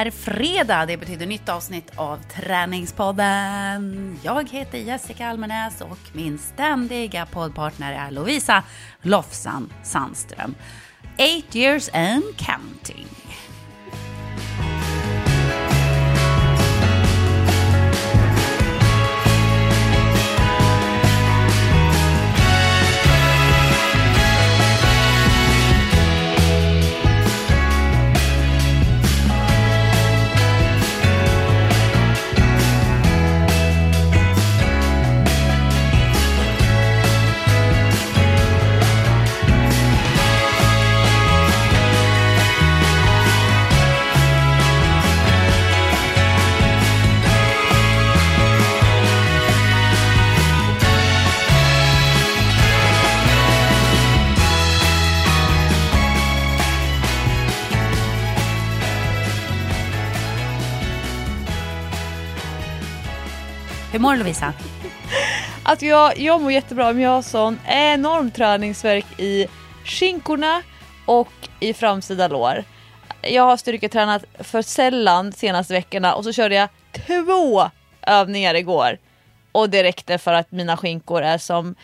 Det är fredag, det betyder nytt avsnitt av Träningspodden. Jag heter Jessica Almenäs och min ständiga poddpartner är Lovisa Lofsan Sandström. Eight years and counting. Hur mår du Lovisa? Att jag, jag mår jättebra men jag har sån enorm träningsverk i skinkorna och i framsida lår. Jag har styrketränat för sällan de senaste veckorna och så körde jag två övningar igår. Och det räckte för att mina skinkor är som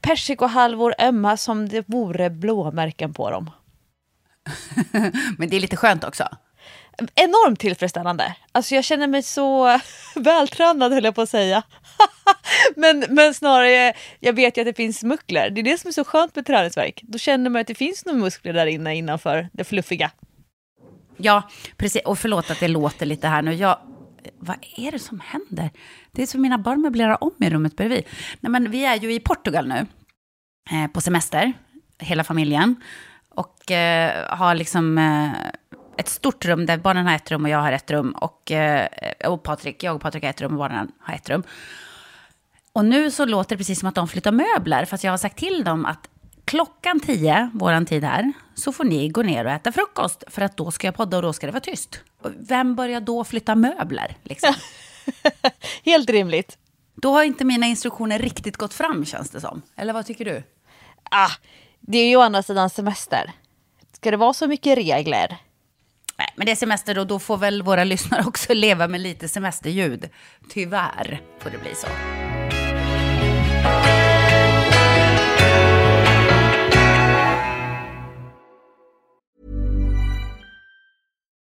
persikohalvor ömma som det vore blåmärken på dem. Men det är lite skönt också. Enormt tillfredsställande. Alltså jag känner mig så vältränad höll jag på att säga. men, men snarare, jag vet ju att det finns muskler. Det är det som är så skönt med träningsverk. Då känner man att det finns några muskler där inne innanför det fluffiga. Ja, precis. Och förlåt att det låter lite här nu. Jag, vad är det som händer? Det är som mina barn möblerar om i rummet bredvid. Nej, men vi är ju i Portugal nu, eh, på semester, hela familjen. Och eh, har liksom eh, ett stort rum där barnen har ett rum och jag har ett rum. Och, eh, och Patrik, jag och Patrik har ett rum och barnen har ett rum. Och nu så låter det precis som att de flyttar möbler, fast jag har sagt till dem att klockan tio, våran tid här, så får ni gå ner och äta frukost, för att då ska jag podda och då ska det vara tyst. Vem börjar då flytta möbler? Liksom? Helt rimligt. Då har inte mina instruktioner riktigt gått fram, känns det som. Eller vad tycker du? Ah, det är ju å andra sidan semester. Ska det vara så mycket regler? Nej, men det är semester och då får väl våra lyssnare också leva med lite semesterljud. Tyvärr får det bli så.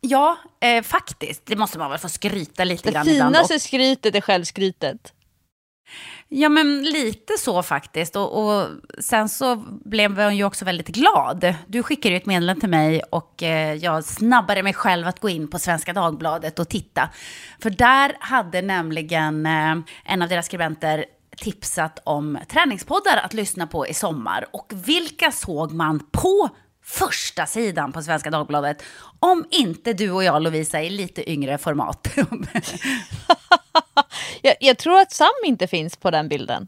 Ja, eh, faktiskt. Det måste man väl få skryta lite Det grann ibland. finaste Och, skrytet är självskrytet. ja, men lite så faktiskt. Och, och sen så blev hon ju också väldigt glad. Du skickade ju ett meddelande till mig och eh, jag snabbade mig själv att gå in på Svenska Dagbladet och titta. För där hade nämligen eh, en av deras skribenter tipsat om träningspoddar att lyssna på i sommar. Och vilka såg man på första sidan på Svenska Dagbladet? Om inte du och jag, Lovisa, i lite yngre format. jag, jag tror att Sam inte finns på den bilden.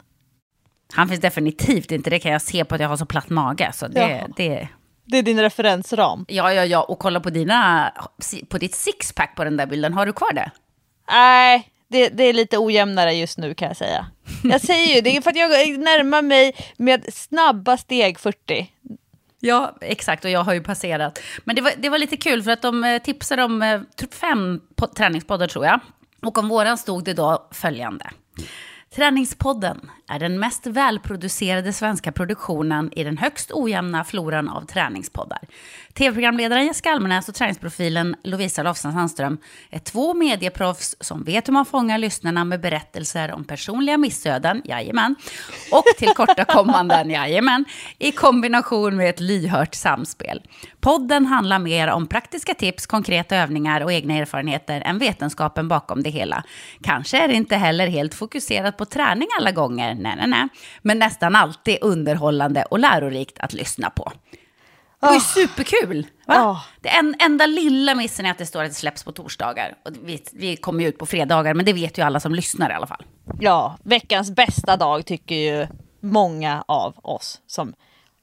Han finns definitivt inte, det kan jag se på att jag har så platt mage. Så det, Ja. det, Det är din referensram. ja, ja, ja, och kolla på, dina, på ditt sixpack på den där bilden. Har du kvar det? Nej, det, det är lite ojämnare just nu kan jag säga. Jag säger ju, det är för att jag närmar mig med snabba steg 40. Ja, exakt. Och jag har ju passerat. Men det var, det var lite kul för att de eh, tipsade om eh, typ fem träningspoddar tror jag. Och om våran stod det då följande. Träningspodden är den mest välproducerade svenska produktionen i den högst ojämna floran av träningspoddar. Tv-programledaren Jessica Almenäs och träningsprofilen Lovisa Lofsan Sandström är två medieproffs som vet hur man fångar lyssnarna med berättelser om personliga missöden, jajamän, och tillkortakommanden, jajamän, i kombination med ett lyhört samspel. Podden handlar mer om praktiska tips, konkreta övningar och egna erfarenheter än vetenskapen bakom det hela. Kanske är det inte heller helt fokuserat på träning alla gånger, nej, nej, nej, men nästan alltid underhållande och lärorikt att lyssna på. Det var ju superkul! Va? Oh. Det en, enda lilla missen är att det står att det släpps på torsdagar. Och vi, vi kommer ju ut på fredagar, men det vet ju alla som lyssnar i alla fall. Ja, veckans bästa dag tycker ju många av oss som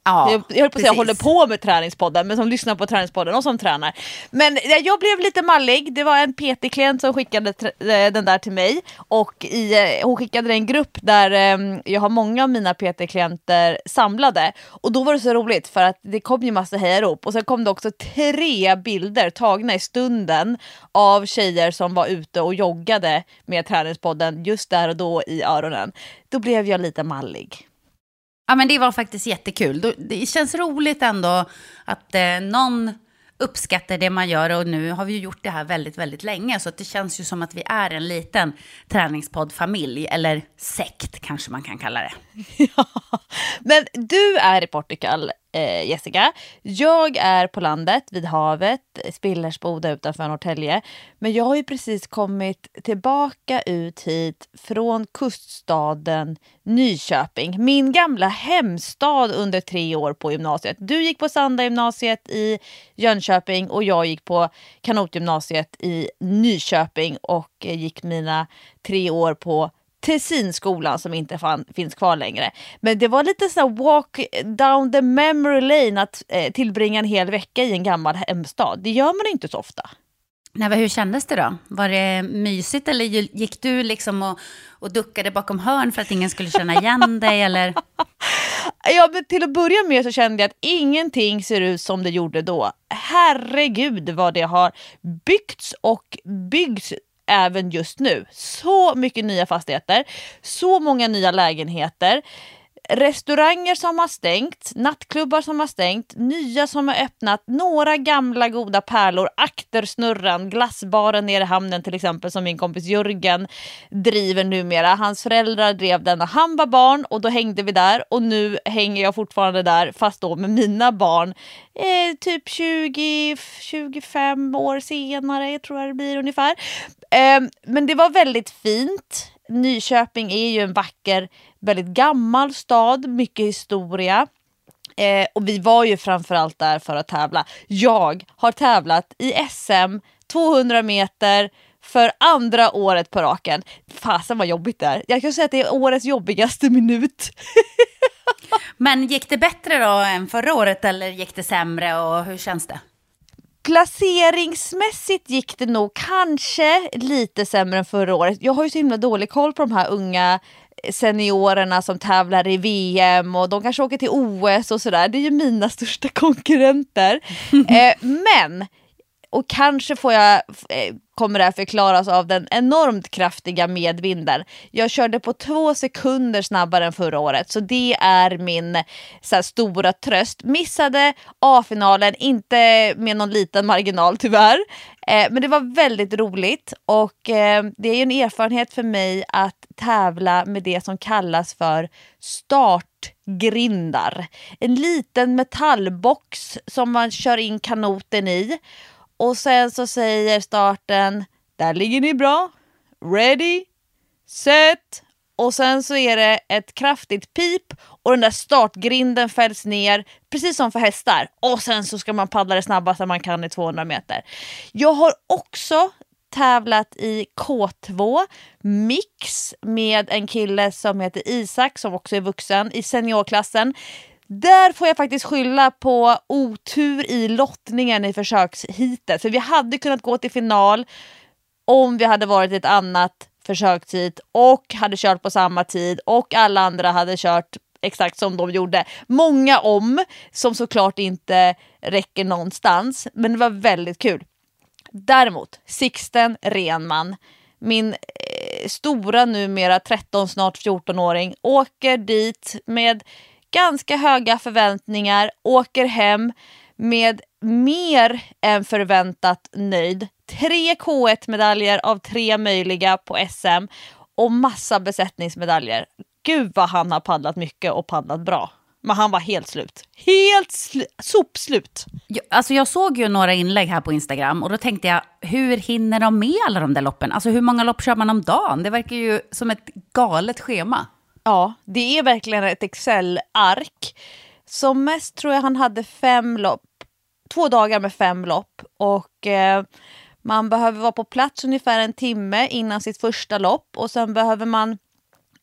Ja, jag, jag höll på att säga håller på med träningspodden, men som lyssnar på träningspodden och som tränar. Men eh, jag blev lite mallig. Det var en PT-klient som skickade eh, den där till mig. Och i, eh, hon skickade den i en grupp där eh, jag har många av mina PT-klienter samlade. Och då var det så roligt för att det kom ju massa hejarop. Och sen kom det också tre bilder tagna i stunden av tjejer som var ute och joggade med träningspodden just där och då i öronen. Då blev jag lite mallig. Ja, men det var faktiskt jättekul. Det känns roligt ändå att eh, någon uppskattar det man gör och nu har vi ju gjort det här väldigt, väldigt länge så det känns ju som att vi är en liten träningspoddfamilj eller sekt kanske man kan kalla det. Ja. Men du är i Portugal, eh, Jessica. Jag är på landet vid havet, Spillersboda utanför Norrtälje. Men jag har ju precis kommit tillbaka ut hit från kuststaden Nyköping. Min gamla hemstad under tre år på gymnasiet. Du gick på Sanda gymnasiet i Jönköping och jag gick på kanotgymnasiet i Nyköping och eh, gick mina tre år på Tessinskolan som inte fan, finns kvar längre. Men det var lite så walk down the memory lane att eh, tillbringa en hel vecka i en gammal hemstad. Det gör man inte så ofta. Nej, hur kändes det då? Var det mysigt eller gick du liksom och, och duckade bakom hörn för att ingen skulle känna igen dig? Eller? Ja, men till att börja med så kände jag att ingenting ser ut som det gjorde då. Herregud vad det har byggts och byggs även just nu. Så mycket nya fastigheter, så många nya lägenheter. Restauranger som har stängt, nattklubbar som har stängt, nya som har öppnat, några gamla goda pärlor, Aktersnurran, glassbaren nere i hamnen till exempel som min kompis Jörgen driver numera. Hans föräldrar drev den när han var barn och då hängde vi där och nu hänger jag fortfarande där fast då med mina barn eh, typ 20-25 år senare tror jag det blir ungefär. Eh, men det var väldigt fint. Nyköping är ju en vacker, väldigt gammal stad, mycket historia. Eh, och vi var ju framförallt där för att tävla. Jag har tävlat i SM 200 meter för andra året på raken. Fasen vad jobbigt det är. Jag kan säga att det är årets jobbigaste minut. Men gick det bättre då än förra året eller gick det sämre och hur känns det? Placeringsmässigt gick det nog kanske lite sämre än förra året. Jag har ju så himla dålig koll på de här unga seniorerna som tävlar i VM och de kanske åker till OS och sådär. Det är ju mina största konkurrenter. eh, men, och kanske får jag, eh, kommer det här förklaras av den enormt kraftiga medvinden. Jag körde på två sekunder snabbare än förra året så det är min så här, stora tröst. Missade A-finalen, inte med någon liten marginal tyvärr. Eh, men det var väldigt roligt och eh, det är ju en erfarenhet för mig att tävla med det som kallas för startgrindar. En liten metallbox som man kör in kanoten i och sen så säger starten, där ligger ni bra, ready, set och sen så är det ett kraftigt pip och den där startgrinden fälls ner, precis som för hästar. Och sen så ska man paddla det snabbaste man kan i 200 meter. Jag har också tävlat i K2 mix med en kille som heter Isak som också är vuxen i seniorklassen. Där får jag faktiskt skylla på otur i lottningen i försökshitet. För vi hade kunnat gå till final om vi hade varit i ett annat försökshit och hade kört på samma tid och alla andra hade kört exakt som de gjorde. Många om som såklart inte räcker någonstans. Men det var väldigt kul. Däremot, Sixten Renman, min eh, stora numera 13, snart 14-åring åker dit med ganska höga förväntningar, åker hem med mer än förväntat nöjd. Tre K1-medaljer av tre möjliga på SM och massa besättningsmedaljer. Gud vad han har paddlat mycket och paddlat bra. Men han var helt slut. Helt sl sopslut. Jag, alltså jag såg ju några inlägg här på Instagram och då tänkte jag, hur hinner de med alla de där loppen? Alltså hur många lopp kör man om dagen? Det verkar ju som ett galet schema. Ja, det är verkligen ett Excel-ark. Som mest tror jag han hade fem lopp, två dagar med fem lopp. Och eh, man behöver vara på plats ungefär en timme innan sitt första lopp. Och sen behöver man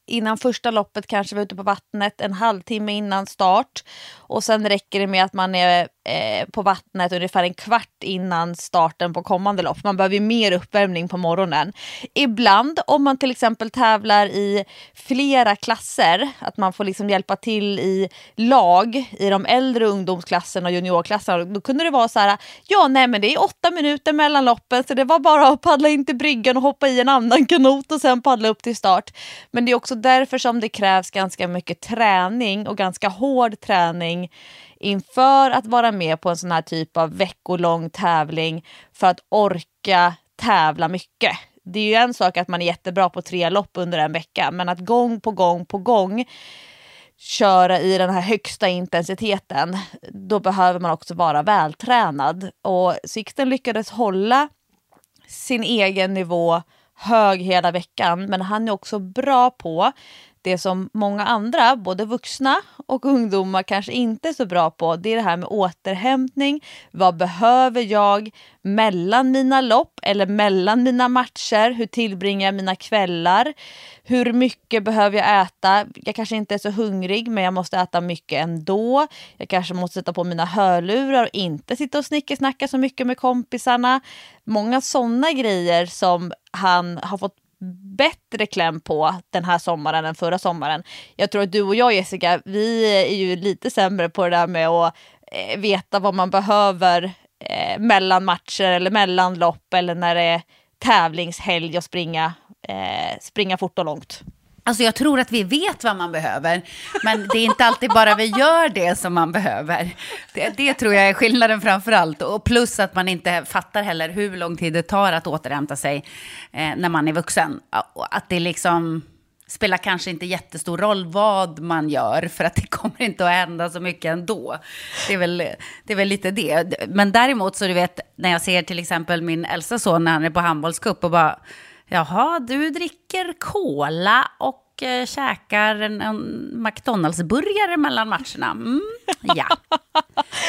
innan första loppet kanske vara ute på vattnet en halvtimme innan start. Och sen räcker det med att man är eh, på vattnet ungefär en kvart innan starten på kommande lopp. Man behöver ju mer uppvärmning på morgonen. Ibland om man till exempel tävlar i flera klasser, att man får liksom hjälpa till i lag i de äldre ungdomsklasserna och juniorklasserna. Då kunde det vara så här, ja nej men det är åtta minuter mellan loppen så det var bara att paddla in till bryggan och hoppa i en annan kanot och sen paddla upp till start. Men det är också därför som det krävs ganska mycket träning och ganska hård träning inför att vara med på en sån här typ av veckolång tävling för att orka tävla mycket. Det är ju en sak att man är jättebra på tre lopp under en vecka, men att gång på gång på gång köra i den här högsta intensiteten, då behöver man också vara vältränad. Och Sixten lyckades hålla sin egen nivå hög hela veckan, men han är också bra på det som många andra, både vuxna och ungdomar, kanske inte är så bra på. Det är det här med återhämtning. Vad behöver jag mellan mina lopp eller mellan mina matcher? Hur tillbringar jag mina kvällar? Hur mycket behöver jag äta? Jag kanske inte är så hungrig, men jag måste äta mycket ändå. Jag kanske måste sätta på mina hörlurar och inte sitta och snickesnacka så mycket med kompisarna. Många sådana grejer som han har fått bättre kläm på den här sommaren än förra sommaren. Jag tror att du och jag Jessica, vi är ju lite sämre på det där med att eh, veta vad man behöver eh, mellan matcher eller mellan lopp eller när det är tävlingshelg och springa, eh, springa fort och långt. Alltså jag tror att vi vet vad man behöver, men det är inte alltid bara vi gör det som man behöver. Det, det tror jag är skillnaden framför allt. Och plus att man inte fattar heller hur lång tid det tar att återhämta sig eh, när man är vuxen. Att det liksom spelar kanske inte jättestor roll vad man gör, för att det kommer inte att hända så mycket ändå. Det är väl, det är väl lite det. Men däremot så du vet, när jag ser till exempel min äldsta son när han är på handbollscup och bara Jaha, du dricker cola och eh, käkar en, en McDonalds-burgare mellan matcherna. Mm, ja.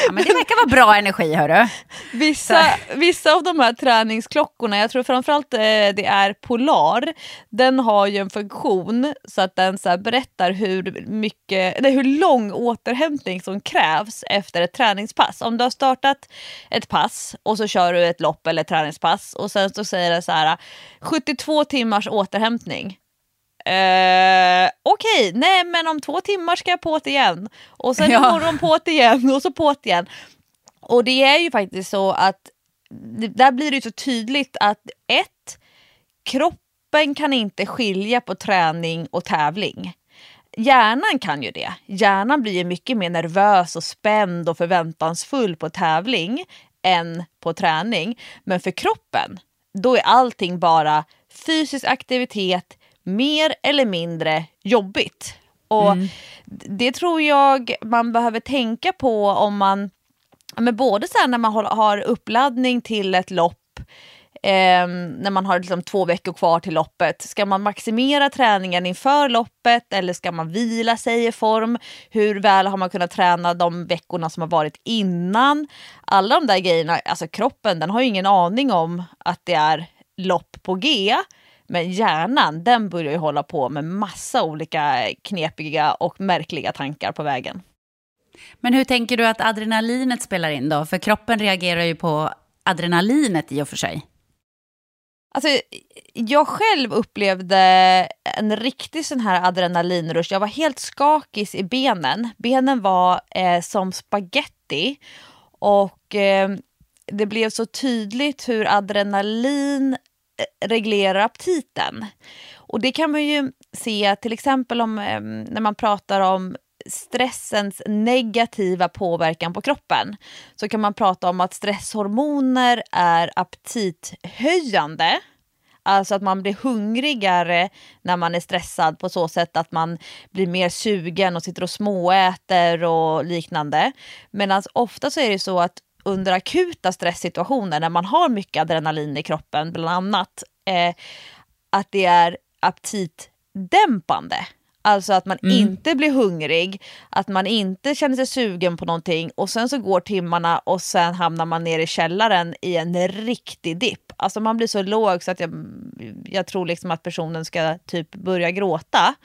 ja, men det verkar vara bra energi, hörru. Vissa, vissa av de här träningsklockorna, jag tror framförallt eh, det är Polar, den har ju en funktion så att den så berättar hur, mycket, nej, hur lång återhämtning som krävs efter ett träningspass. Om du har startat ett pass och så kör du ett lopp eller ett träningspass och sen så säger det så här 72 timmars återhämtning. Eh, Okej, okay. nej men om två timmar ska jag på det igen. Och sen ja. imorgon på det igen och så på det igen. Och det är ju faktiskt så att där blir det så tydligt att ett, kroppen kan inte skilja på träning och tävling. Hjärnan kan ju det. Hjärnan blir mycket mer nervös och spänd och förväntansfull på tävling än på träning. Men för kroppen, då är allting bara fysisk aktivitet, mer eller mindre jobbigt. Och mm. det tror jag man behöver tänka på om man, men både sen när man har uppladdning till ett lopp Eh, när man har liksom två veckor kvar till loppet. Ska man maximera träningen inför loppet eller ska man vila sig i form? Hur väl har man kunnat träna de veckorna som har varit innan? Alla de där grejerna, alltså kroppen den har ju ingen aning om att det är lopp på G. Men hjärnan den börjar ju hålla på med massa olika knepiga och märkliga tankar på vägen. Men hur tänker du att adrenalinet spelar in då? För kroppen reagerar ju på adrenalinet i och för sig. Alltså, jag själv upplevde en riktig sån här adrenalinrush. Jag var helt skakig i benen. Benen var eh, som spaghetti. Och eh, det blev så tydligt hur adrenalin reglerar aptiten. Och det kan man ju se till exempel om, eh, när man pratar om stressens negativa påverkan på kroppen så kan man prata om att stresshormoner är aptithöjande. Alltså att man blir hungrigare när man är stressad på så sätt att man blir mer sugen och sitter och småäter och liknande. Medan ofta så är det så att under akuta stresssituationer när man har mycket adrenalin i kroppen bland annat, eh, att det är aptitdämpande. Alltså att man mm. inte blir hungrig, att man inte känner sig sugen på någonting och sen så går timmarna och sen hamnar man ner i källaren i en riktig dipp. Alltså man blir så låg så att jag, jag tror liksom att personen ska typ börja gråta.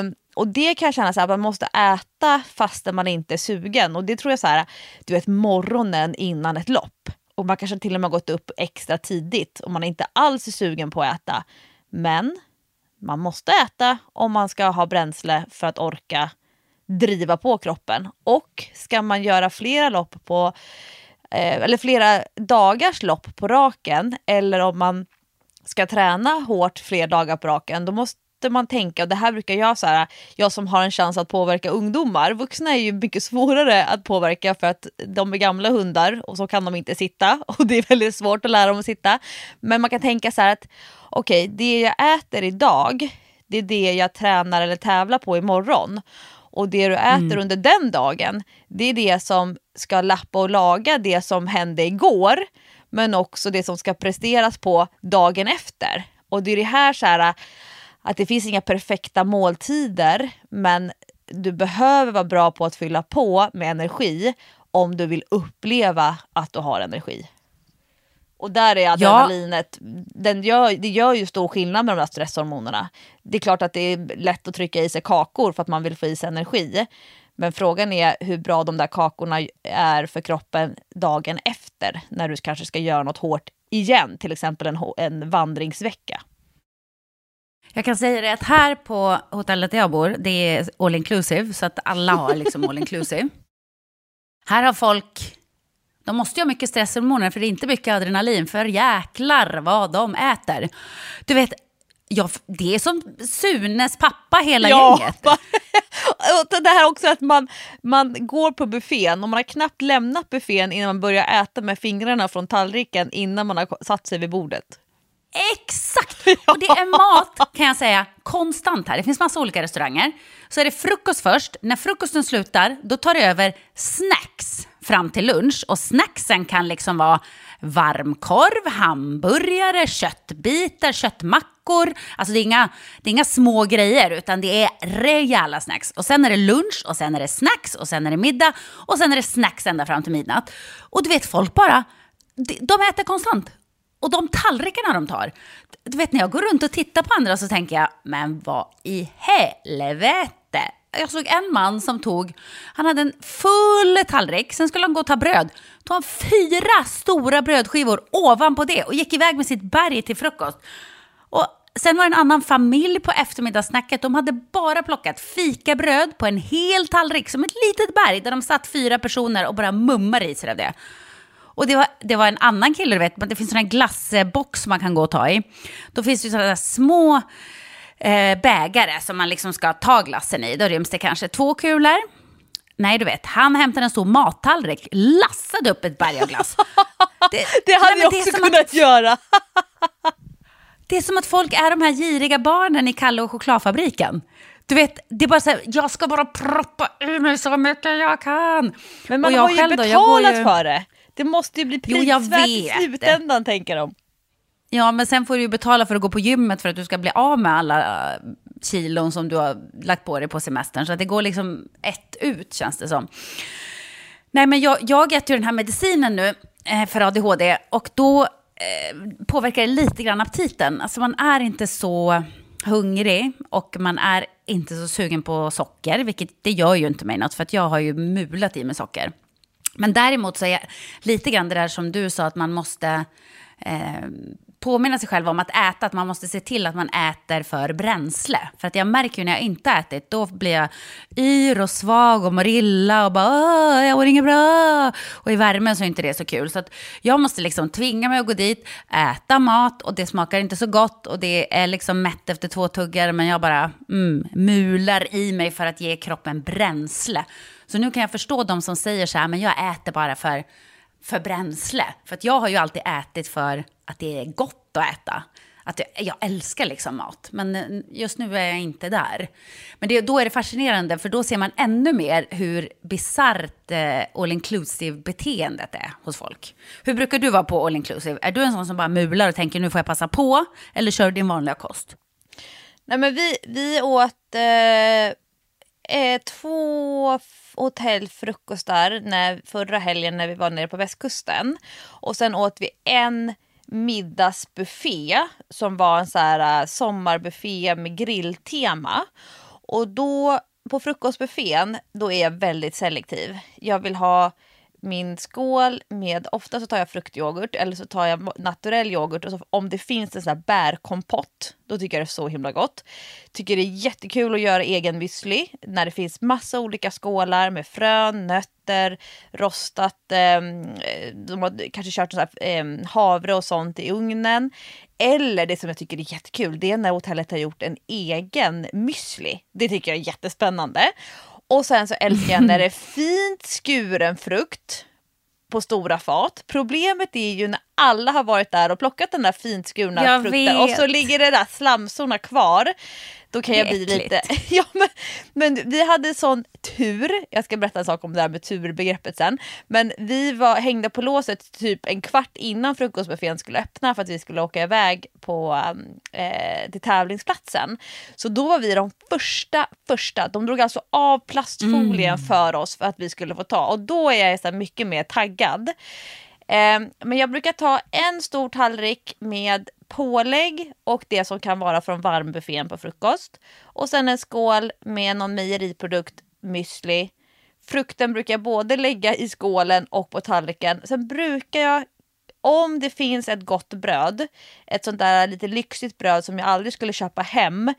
Um, och det kan jag känna så här, att man måste äta fastän man inte är sugen. Och det tror jag så här, du vet morgonen innan ett lopp. Och man kanske till och med gått upp extra tidigt och man är inte alls är sugen på att äta. Men man måste äta om man ska ha bränsle för att orka driva på kroppen. Och ska man göra flera lopp på eh, eller flera dagars lopp på raken eller om man ska träna hårt fler dagar på raken, då måste man tänka, och det här brukar jag så här, jag som har en chans att påverka ungdomar, vuxna är ju mycket svårare att påverka för att de är gamla hundar och så kan de inte sitta och det är väldigt svårt att lära dem att sitta. Men man kan tänka så här att okej, okay, det jag äter idag, det är det jag tränar eller tävlar på imorgon. Och det du äter mm. under den dagen, det är det som ska lappa och laga det som hände igår, men också det som ska presteras på dagen efter. Och det är det här, så här att det finns inga perfekta måltider, men du behöver vara bra på att fylla på med energi om du vill uppleva att du har energi. Och där är adrenalinet, ja. den gör, det gör ju stor skillnad med de där stresshormonerna. Det är klart att det är lätt att trycka i sig kakor för att man vill få i sig energi. Men frågan är hur bra de där kakorna är för kroppen dagen efter när du kanske ska göra något hårt igen, till exempel en, en vandringsvecka. Jag kan säga det att här på hotellet där jag bor, det är all inclusive, så att alla har liksom all inclusive. Här har folk, de måste ju ha mycket stresshormoner för det är inte mycket adrenalin, för jäklar vad de äter. Du vet, Ja, det är som Sunes pappa hela ja, gänget. det här också att man, man går på buffén och man har knappt lämnat buffén innan man börjar äta med fingrarna från tallriken innan man har satt sig vid bordet. Exakt! Och det är mat, kan jag säga, konstant här. Det finns massa olika restauranger. Så är det frukost först. När frukosten slutar, då tar det över snacks fram till lunch. Och snacksen kan liksom vara varmkorv, hamburgare, köttbitar, köttmackor. Alltså det är, inga, det är inga små grejer, utan det är rejäla snacks. Och sen är det lunch, och sen är det snacks, och sen är det middag, och sen är det snacks ända fram till midnatt. Och du vet, folk bara, de äter konstant. Och de tallrikarna de tar. Du vet när jag går runt och tittar på andra så tänker jag, men vad i helvete? Jag såg en man som tog, han hade en full tallrik, sen skulle han gå och ta bröd. Tog han fyra stora brödskivor ovanpå det och gick iväg med sitt berg till frukost. Och sen var det en annan familj på eftermiddagssnacket. De hade bara plockat fikabröd på en hel tallrik, som ett litet berg, där de satt fyra personer och bara mummade i sig av det. Och det var, det var en annan kille, du vet, det finns en glassbox man kan gå och ta i. Då finns det sådana små eh, bägare som man liksom ska ta glassen i. Då ryms det kanske två kulor. Nej, du vet, han hämtade en stor mattallrik, lassade upp ett berg av glass. Det, det hade jag också kunnat att, göra. det är som att folk är de här giriga barnen i Kalle och chokladfabriken. Du vet, det är bara så här, jag ska bara proppa i mig så mycket jag kan. Men man har ju själv betalat då, ju... för det. Det måste ju bli prisvärt i slutändan, tänker de. Ja, men sen får du ju betala för att gå på gymmet för att du ska bli av med alla äh, kilon som du har lagt på dig på semestern. Så det går liksom ett ut, känns det som. Nej, men jag, jag äter ju den här medicinen nu eh, för ADHD och då eh, påverkar det lite grann aptiten. Alltså man är inte så hungrig och man är inte så sugen på socker, vilket det gör ju inte mig något, för att jag har ju mulat i mig socker. Men däremot så är jag lite grann det där som du sa, att man måste eh, påminna sig själv om att äta, att man måste se till att man äter för bränsle. För att jag märker ju när jag inte ätit, då blir jag yr och svag och mår illa och bara jag mår inget bra. Och i värmen så är inte det så kul. Så att jag måste liksom tvinga mig att gå dit, äta mat och det smakar inte så gott och det är liksom mätt efter två tuggar men jag bara mm, mular i mig för att ge kroppen bränsle. Så nu kan jag förstå de som säger så här, men jag äter bara för för bränsle. För att jag har ju alltid ätit för att det är gott att äta. Att jag, jag älskar liksom mat, men eh, just nu är jag inte där. Men det, då är det fascinerande, för då ser man ännu mer hur bisarrt eh, all inclusive-beteendet är hos folk. Hur brukar du vara på all inclusive? Är du en sån som bara mular och tänker nu får jag passa på? Eller kör du din vanliga kost? Nej men vi, vi åt eh, eh, två hotellfrukostar när, förra helgen när vi var nere på västkusten. Och sen åt vi en middagsbuffé som var en så här uh, sommarbuffé med grilltema. Och då på frukostbuffén, då är jag väldigt selektiv. Jag vill ha min skål med, ofta så tar jag fruktyoghurt eller så tar jag naturell yoghurt och så, om det finns en sån här bärkompott, då tycker jag det är så himla gott. Tycker det är jättekul att göra egen müsli när det finns massa olika skålar med frön, nötter, rostat, ehm, eh, de har kanske kört sån här, eh, havre och sånt i ugnen. Eller det som jag tycker är jättekul, det är när hotellet har gjort en egen müsli. Det tycker jag är jättespännande. Och sen så älskar jag när det är fint skuren frukt på stora fat. Problemet är ju när alla har varit där och plockat den där fint skurna jag frukten vet. och så ligger det där slamsorna kvar. Då kan jag bli lite... Ja, men, men vi hade sån tur, jag ska berätta en sak om det där med turbegreppet sen. Men vi var, hängde på låset typ en kvart innan frukostbuffén skulle öppna för att vi skulle åka iväg på, eh, till tävlingsplatsen. Så då var vi de första, första. De drog alltså av plastfolien för oss för att vi skulle få ta och då är jag så här mycket mer taggad. Eh, men jag brukar ta en stor tallrik med pålägg och det som kan vara från varmbuffén på frukost. Och sen en skål med någon mejeriprodukt, müsli. Frukten brukar jag både lägga i skålen och på tallriken. Sen brukar jag, om det finns ett gott bröd, ett sånt där lite lyxigt bröd som jag aldrig skulle köpa hem,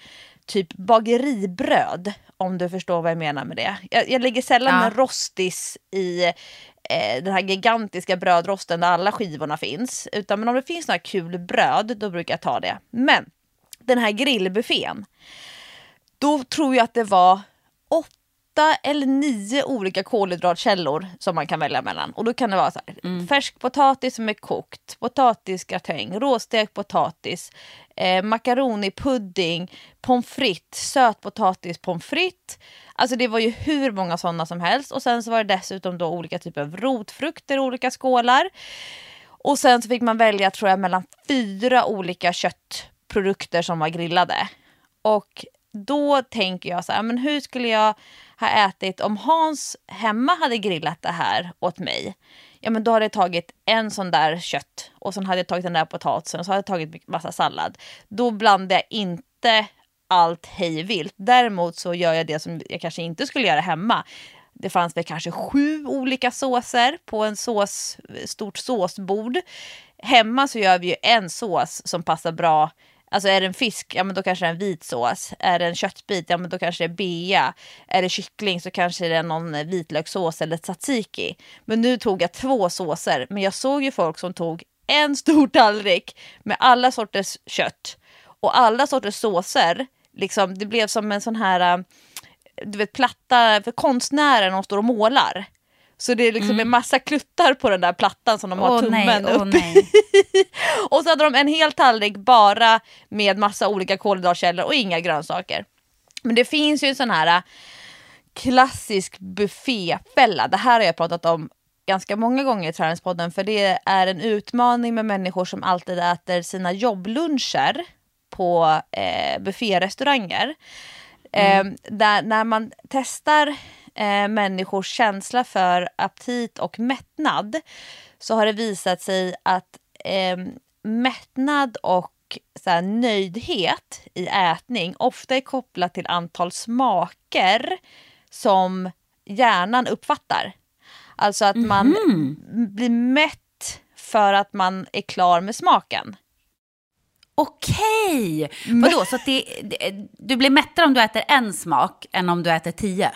typ bageribröd, om du förstår vad jag menar med det. Jag, jag lägger sällan Ja. rostis i eh, den här gigantiska brödrosten där alla skivorna finns. Utan men om det finns några kul bröd, då brukar jag ta det. Men den här grillbuffén, då tror jag att det var åtta eller nio olika kolhydratkällor som man kan välja mellan. Och då kan det vara så här, färsk potatis som är kokt, potatisgratäng, råstekt potatis, eh, makaronipudding, pommes frites, sötpotatis pommes frites. Alltså det var ju hur många sådana som helst. Och sen så var det dessutom då olika typer av rotfrukter i olika skålar. Och sen så fick man välja tror jag mellan fyra olika köttprodukter som var grillade. Och då tänker jag så här, men hur skulle jag ha ätit om Hans hemma hade grillat det här åt mig? Ja men då hade jag tagit en sån där kött och sen hade jag tagit den där potatisen och så hade jag tagit massa sallad. Då blandar jag inte allt hejvilt. Däremot så gör jag det som jag kanske inte skulle göra hemma. Det fanns väl kanske sju olika såser på en sås, stort såsbord. Hemma så gör vi ju en sås som passar bra. Alltså är det en fisk, ja men då kanske det är en vit sås. Är det en köttbit, ja men då kanske det är bea. Är det kyckling så kanske det är någon vitlökssås eller tzatziki. Men nu tog jag två såser. Men jag såg ju folk som tog en stor tallrik med alla sorters kött och alla sorters såser. Liksom, det blev som en sån här, eh, du vet platta för konstnärer när de står och målar. Så det är liksom en massa kluttar på den där plattan som de har Åh tummen nej, upp nej. och så hade de en hel tallrik bara med massa olika kolhydratkällor och inga grönsaker. Men det finns ju en sån här äh, klassisk bufféfälla. Det här har jag pratat om ganska många gånger i Träningspodden för det är en utmaning med människor som alltid äter sina jobbluncher på eh, bufférestauranger. Eh, där, när man testar eh, människors känsla för aptit och mättnad så har det visat sig att eh, mättnad och så här, nöjdhet i ätning ofta är kopplat till antal smaker som hjärnan uppfattar. Alltså att man blir mätt för att man är klar med smaken. Okej! Vadå, så att det, det, du blir mättare om du äter en smak än om du äter tio?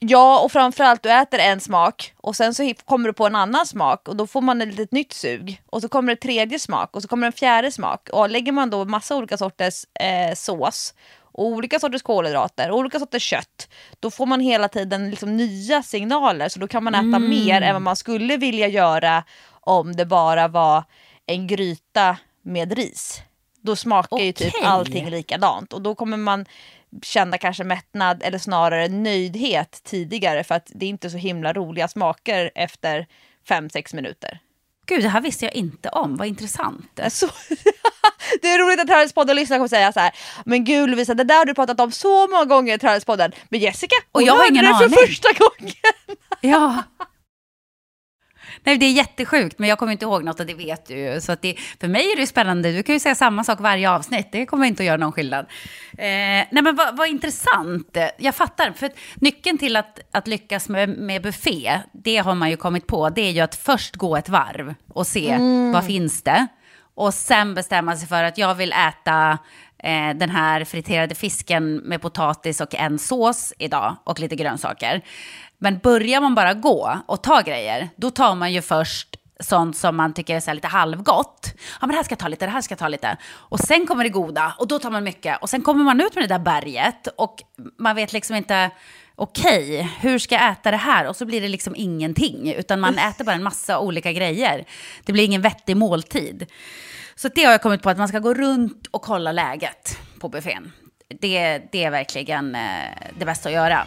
Ja, och framförallt du äter en smak och sen så kommer du på en annan smak och då får man ett litet nytt sug. Och så kommer det tredje smak och så kommer en fjärde smak. Och lägger man då massa olika sorters eh, sås och olika sorters kolhydrater och olika sorters kött, då får man hela tiden liksom nya signaler. Så då kan man äta Mm. mer än vad man skulle vilja göra om det bara var en gryta med ris. Då smakar ju typ allting likadant och då kommer man känna kanske mättnad eller snarare nöjdhet tidigare för att det är inte så himla roliga smaker efter 5-6 minuter. Gud, det här visste jag inte om. Vad intressant. Så, det är roligt att Trädgårdspodden lyssnare kommer säga så här, men gud Lovisa det där har du pratat om så många gånger i Trädgårdspodden, men Jessica Och jag har ingen det för aning. första gången. Ja. Nej, det är jättesjukt, men jag kommer inte ihåg något och det vet du ju. Så att det, för mig är det spännande. Du kan ju säga samma sak varje avsnitt. Det kommer inte att göra någon skillnad. Eh, nej, men vad, vad intressant. Jag fattar. För nyckeln till att, att lyckas med, med buffé, det har man ju kommit på. Det är ju att först gå ett varv och se vad finns det. Och sen bestämma sig för att jag vill äta eh, den här friterade fisken med potatis och en sås idag och lite grönsaker. Men börjar man bara gå och ta grejer, då tar man ju först sånt som man tycker är så lite halvgott. Ja, men det här ska jag ta lite, det här ska jag ta lite. Och sen kommer det goda och då tar man mycket. Och sen kommer man ut med det där berget och man vet liksom inte, okej, hur ska jag äta det här? Och så blir det liksom ingenting, utan man äter bara en massa olika grejer. Det blir ingen vettig måltid. Så det har jag kommit på, att man ska gå runt och kolla läget på buffén. Det, det är verkligen eh, det bästa att göra.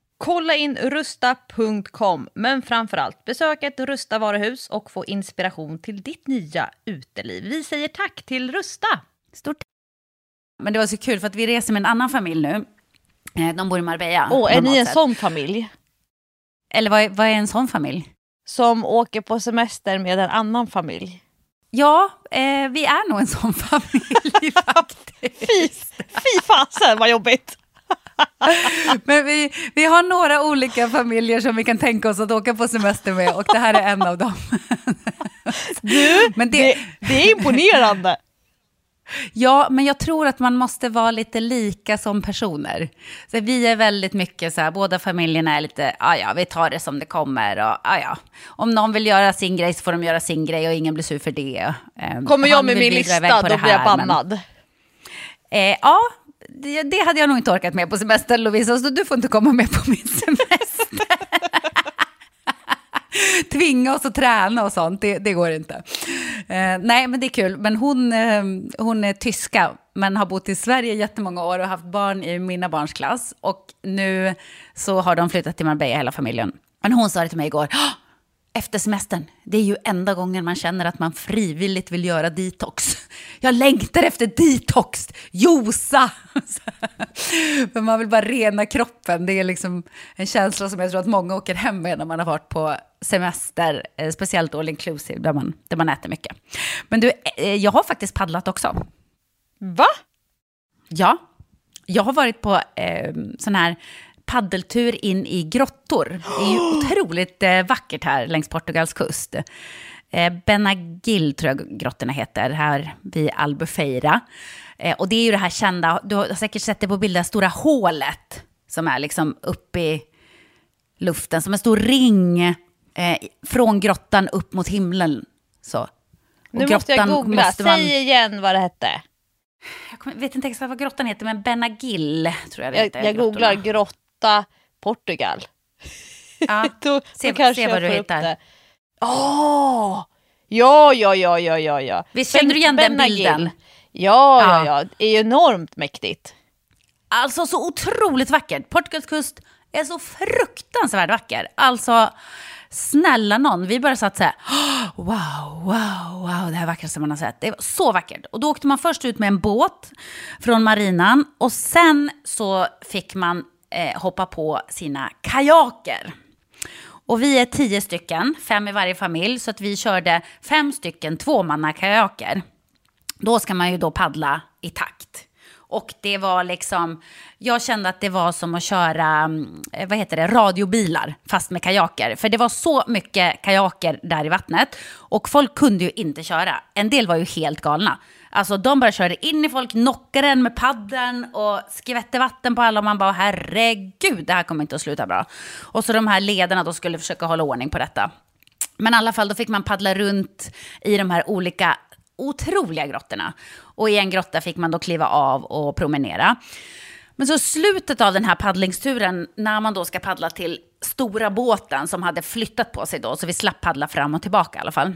Kolla in rusta.com, men framförallt besök ett Rusta varuhus och få inspiration till ditt nya uteliv. Vi säger tack till Rusta! Stort Men det var så kul för att vi reser med en annan familj nu. Eh, De bor i Marbella. Åh, är ni en sett. sån familj? Eller vad är, vad är en sån familj? Som åker på semester med en annan familj? Ja, eh, vi är nog en sån familj faktiskt. Fy, fy fasen vad jobbigt! Men vi, vi har några olika familjer som vi kan tänka oss att åka på semester med och det här är en av dem. Du, Men det- det, det är imponerande! Ja, men jag tror att man måste vara lite lika som personer. Så vi är väldigt mycket så här, båda familjerna är lite, ja ja, vi tar det som det kommer och ja ja. Om någon vill göra sin grej så får de göra sin grej och ingen blir sur för det. Ehm, Kommer jag med min lista, då blir jag här, men- bannad. Eh, ja, det, det hade jag nog inte orkat med på semestern Lovisa, så du får inte komma med på min semester. Tvinga oss att träna och sånt, det, det går inte. Eh, nej, men det är kul. Men hon, eh, hon är tyska, men har bott i Sverige jättemånga år och haft barn i mina barns klass. Och nu så har de flyttat till Marbella, hela familjen. Men hon sa det till mig igår. "Åh, efter semestern, det är ju enda gången man känner att man frivilligt vill göra detox. Jag längtar efter detox, josa! För man vill bara rena kroppen. Det är liksom en känsla som jag tror att många åker hem med när man har varit på semester, eh, speciellt all inclusive, där man, där man äter mycket. Men du, eh, jag har faktiskt paddlat också. Va? Ja, jag har varit på eh, sån här paddeltur in i grottor. Det är ju otroligt eh, vackert här längs Portugals kust. Eh, Benagil tror jag grottorna heter, här vid Albufeira. Eh, och det är ju det här kända, du har säkert sett det på bilder, stora hålet som är liksom uppe i luften, som en stor ring eh, från grottan upp mot himlen. Så. Och Nu måste jag googla. måste man- Säg igen vad det hette. jag vet inte exakt vad grottan heter, men Benagil tror jag det Jag, heter. jag grottorna. googlar grotta Portugal. Ja. Då, Se- då kanske se vad du hittar. det. Åh! Ja, ja, ja, ja, ja, ja. Visst känner du igen den Benagil. bilden? Ja, ja, Ja. ja. Det är enormt mäktigt. Alltså så otroligt vackert. Portugals kust är så fruktansvärt vacker. Alltså, snälla någon, vi bara satt så här, "Åh, wow, wow, wow, det här vackraste man har sett. Det var så vackert. Och då åkte man först ut med en båt från marinan och sen så fick man eh, hoppa på sina kajaker. Och vi är tio stycken, fem i varje familj, så att vi körde fem stycken tvåmannakajaker. Då ska man ju då paddla i takt. Och det var liksom, jag kände att det var som att köra, mm, eh, vad heter det, radiobilar, fast med kajaker. För det var så mycket kajaker där i vattnet. Och folk kunde ju inte köra. En del var ju helt galna. Alltså de bara körde in i folk, knockade en med paddeln och skvätte vatten på alla. Och man bara, herregud, det här kommer inte att sluta bra. Och så de här ledarna då skulle försöka hålla ordning på detta. Men i alla fall, då fick man paddla runt i de här olika otroliga grottorna. Och i en grotta fick man då kliva av och promenera. Men så slutet av den här paddlingsturen, när man då ska paddla till stora båten som hade flyttat på sig då, så vi slapp paddla fram och tillbaka i alla fall.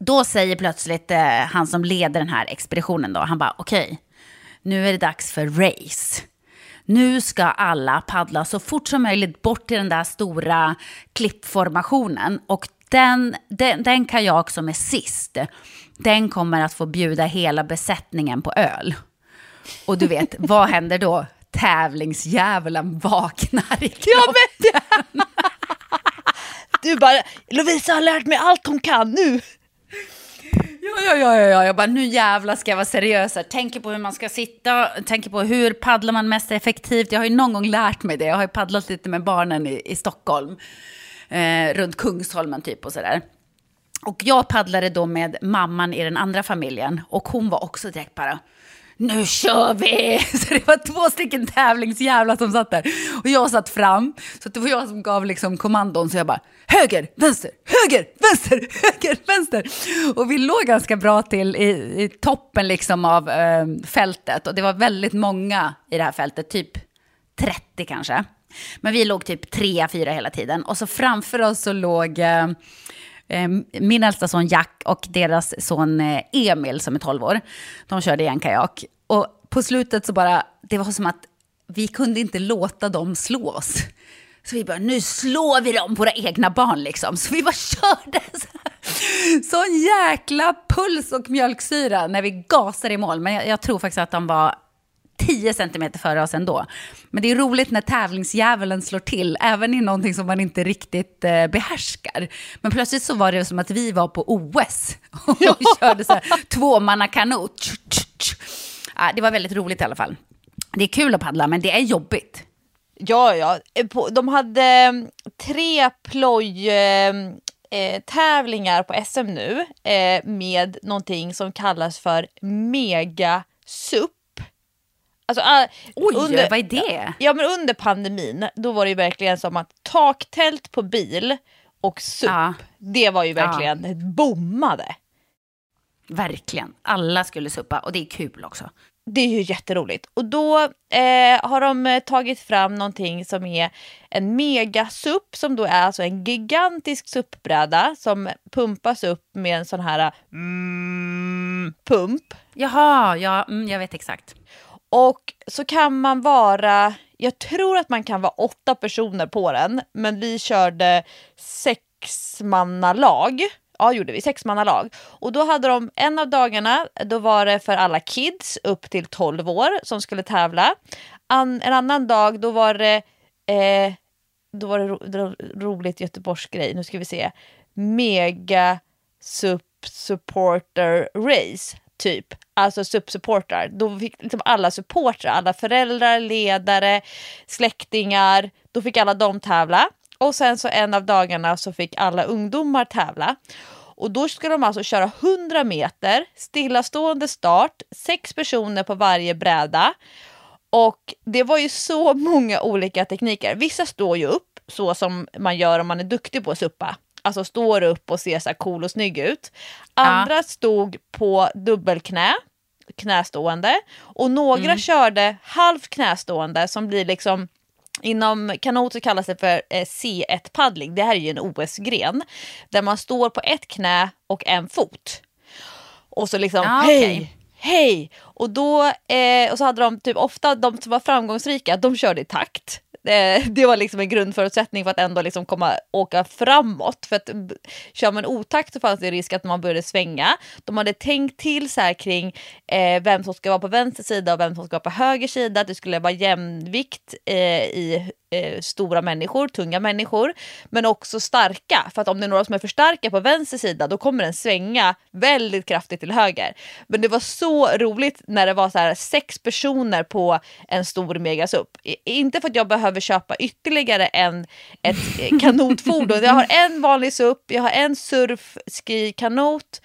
Då säger plötsligt eh, han som leder den här expeditionen då, han bara okej, nu är det dags för race. Nu ska alla paddla så fort som möjligt bort till den där stora klippformationen. Och den, den, den kajak som är sist, den kommer att få bjuda hela besättningen på öl. Och du vet, vad händer då? Tävlingsdjävulen vaknar i Ja, kroppen. men... du bara, Lovisa har lärt mig allt hon kan nu. Ja, ja, ja, ja. Jag bara, nu jävlar ska jag vara seriös här. Tänker på hur man ska sitta, tänker på hur paddlar man mest effektivt. Jag har ju någon gång lärt mig det. Jag har ju paddlat lite med barnen i, i Stockholm. Eh, runt Kungsholmen typ och sådär. Och jag paddlade då med mamman i den andra familjen. Och hon var också direkt bara, nu kör vi! Så det var två stycken tävlingsjävlar som satt där. Och jag satt fram, så det var jag som gav liksom kommandon. Så jag bara, höger, vänster, höger, vänster, höger, vänster. Och vi låg ganska bra till i, i toppen liksom av eh, fältet. Och det var väldigt många i det här fältet, typ 30 kanske. Men vi låg typ 3-4 hela tiden. Och så framför oss så låg... Eh, Ehm, min äldsta son Jack och deras son eh, Emil som är 12 år, de körde i en kajak. Och på slutet så bara, det var som att vi kunde inte låta dem slå oss. Så vi bara, nu slår vi dem, våra egna barn liksom. Så vi bara körde. Sån jäkla puls och mjölksyra när vi gasade i mål. Men jag, jag tror faktiskt att de var 10 centimeter före oss ändå. Men det är roligt när tävlingsdjävulen slår till, även i någonting som man inte riktigt eh, behärskar. Men plötsligt så var det som att vi var på OS och ja. körde så här tvåmannakanot. Ja, det var väldigt roligt i alla fall. Det är kul att paddla, men det är jobbigt. Ja, ja. De hade mm, tre ploj... Eh, tävlingar på SM nu eh, med någonting som kallas för Mega SUP. Alltså, Oj, under, vad är det? Ja, men under pandemin, då var det ju verkligen som att taktält på bil och SUP, ja. det var ju verkligen ja. bommade. Verkligen. Alla skulle suppa och det är kul också. Det är ju jätteroligt. Och då eh, har de eh, tagit fram någonting som är en megasupp som då är alltså en gigantisk suppbräda som pumpas upp med en sån här mm, pump. Jaha, ja, mm, jag vet exakt. Och så kan man vara, jag tror att man kan vara åtta personer på den, men vi körde sexmannalag. Ja, gjorde vi. Sexmannalag. Och då hade de en av dagarna, då var det för alla kids upp till 12 år som skulle tävla. An, en annan dag, då var det, eh, då var det ro, roligt Göteborgsgrej. Nu ska vi se. Mega Sup Supporter Race typ, alltså SUP-supportrar. Då fick liksom alla supportrar, alla föräldrar, ledare, släktingar, då fick alla de tävla. Och sen så en av dagarna så fick alla ungdomar tävla. Och då ska de alltså köra 100 meter, stillastående start, sex personer på varje bräda. Och det var ju så många olika tekniker. Vissa står ju upp så som man gör om man är duktig på att suppa alltså står upp och ser så cool och snygg ut. Andra ja. stod på dubbelknä, knästående. Och några mm. körde halvt knästående som blir liksom Inom kanot så kallas det för eh, C1-paddling. Det här är ju en OS-gren. Där man står på ett knä och en fot. Och så liksom, ah, hej, okay. hej! Och då eh, och så hade de typ ofta, de som var framgångsrika, de körde i takt. Eh, det var liksom en grundförutsättning för att ändå liksom komma, åka framåt. För att kör man otakt så fanns det risk att man började svänga. De hade tänkt till så här kring eh, vem som ska vara på vänster sida och vem som ska vara på höger sida. Att det skulle vara jämvikt eh, i eh, stora människor, tunga människor, men också starka. För att om det är några som är för starka på vänster sida då kommer den svänga väldigt kraftigt till höger. Men det var så roligt när det var så här sex personer på en stor megasup. Inte för att jag behöver köpa ytterligare en, ett kanotfordon. Jag har en vanlig SUP, jag har en surfski-kanot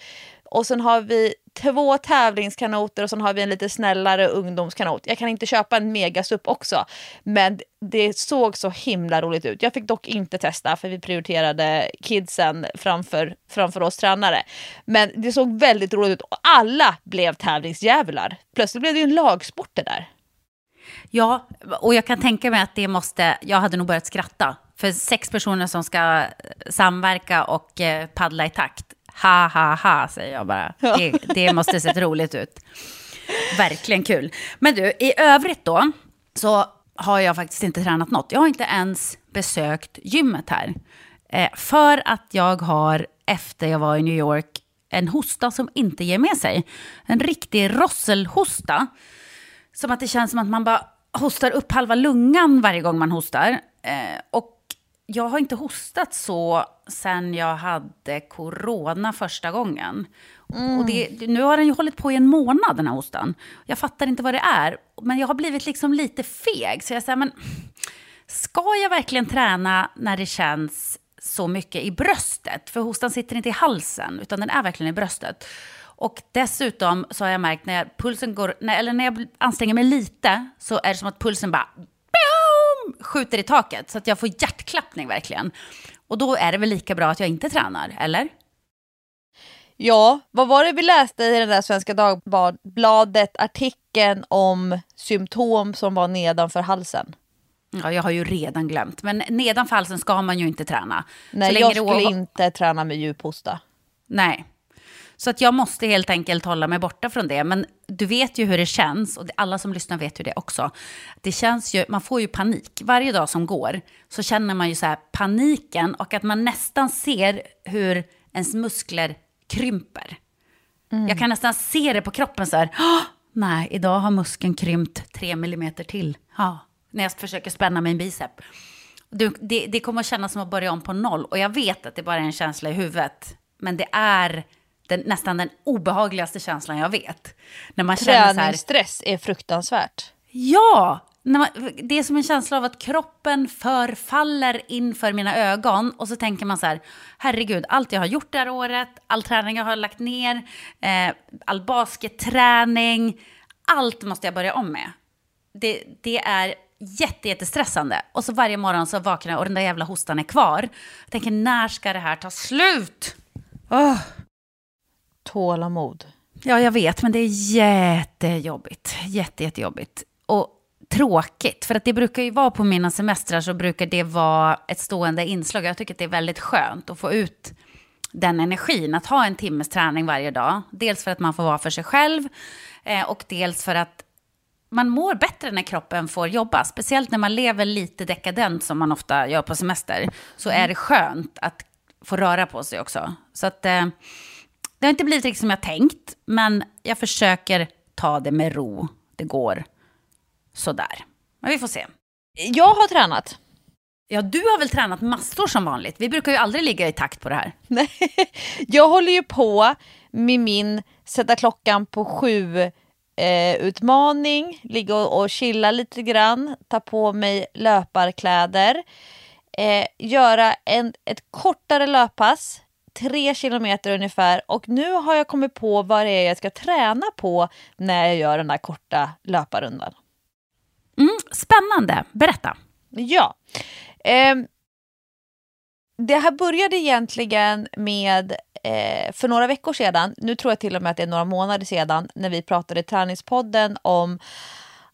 och sen har vi två tävlingskanoter och sen har vi en lite snällare ungdomskanot. Jag kan inte köpa en megasup också, men det såg så himla roligt ut. Jag fick dock inte testa för vi prioriterade kidsen framför, framför oss tränare. Men det såg väldigt roligt ut och alla blev tävlingsdjävlar. Plötsligt blev det ju en lagsport det där. Ja, och jag kan tänka mig att det måste, jag hade nog börjat skratta. För sex personer som ska eh, samverka och eh, paddla i takt, ha ha ha, säger jag bara. Ja. Det, det måste se roligt ut. Verkligen kul. Men du, i övrigt då, så har jag faktiskt inte tränat något. Jag har inte ens besökt gymmet här. Eh, för att jag har, efter jag var i New York, en hosta som inte ger med sig. En riktig rosselhosta som att det känns som att man bara hostar upp halva lungan varje gång man hostar. Eh, och jag har inte hostat så sen jag hade corona första gången. Mm. Och det, nu har den ju hållit på i en månad den här hostan. Jag fattar inte vad det är, men jag har blivit liksom lite feg. Så jag säger, men ska jag verkligen träna när det känns så mycket i bröstet? För hostan sitter inte i halsen, utan den är verkligen i bröstet. Och dessutom så har jag märkt när pulsen går, eller när jag anstränger mig lite, så är det som att pulsen bara skjuter i taket. Så att jag får hjärtklappning verkligen. Och då är det väl lika bra att jag inte tränar, eller? Ja, vad var det vi läste i den där Svenska Dagbladet artikeln om symptom som var nedanför halsen? Ja, jag har ju redan glömt. Men nedanför halsen ska man ju inte träna. Nej, jag skulle inte träna med djuphosta. Nej, så att jag måste helt enkelt hålla mig borta från det. Men du vet ju hur det känns, och alla som lyssnar vet ju det också. Det känns ju, man får ju panik. Varje dag som går så känner man ju så här paniken och att man nästan ser hur ens muskler krymper. Mm. Jag kan nästan se det på kroppen så här. Nej, idag har muskeln krympt tre millimeter till. Ja, när jag försöker spänna min bicep. Det, det, det kommer att kännas som att börja om på noll. Och jag vet att det bara är en känsla i huvudet. Men det är den, nästan den obehagligaste känslan jag vet. När man Träningsstress är fruktansvärt. Ja! Man, det är som en känsla av att kroppen förfaller inför mina ögon. Och så tänker man så här, herregud, allt jag har gjort det här året, all träning jag har lagt ner, eh, all basketträning, allt måste jag börja om med. Det, det är jätte, jättestressande. Och så varje morgon så vaknar jag och den där jävla hostan är kvar. Jag tänker, när ska det här ta slut? Oh. Tålamod. Ja, jag vet, men det är jättejobbigt. Jätte, jättejobbigt. Och tråkigt, för att det brukar ju vara på mina semestrar så brukar det vara ett stående inslag. Jag tycker att det är väldigt skönt att få ut den energin, att ha en timmes träning varje dag. Dels för att man får vara för sig själv eh, och dels för att man mår bättre när kroppen får jobba. Speciellt när man lever lite dekadent som man ofta gör på semester. Så är det skönt att få röra på sig också. Så att... Det har inte blivit riktigt som jag tänkt, men jag försöker ta det med ro. Det går sådär. Men vi får se. Jag har tränat. Ja, du har väl tränat massor som vanligt? Vi brukar ju aldrig ligga i takt på det här. Nej, jag håller ju på med min sätta klockan på sju eh, utmaning, ligga och, och chilla lite grann, ta på mig löparkläder, eh, göra en, ett kortare löppass tre kilometer ungefär och nu har jag kommit på vad det är jag ska träna på när jag gör den där korta löparrundan. Mm, spännande, berätta. Ja. Eh, det här började egentligen med eh, för några veckor sedan, nu tror jag till och med att det är några månader sedan, när vi pratade i träningspodden om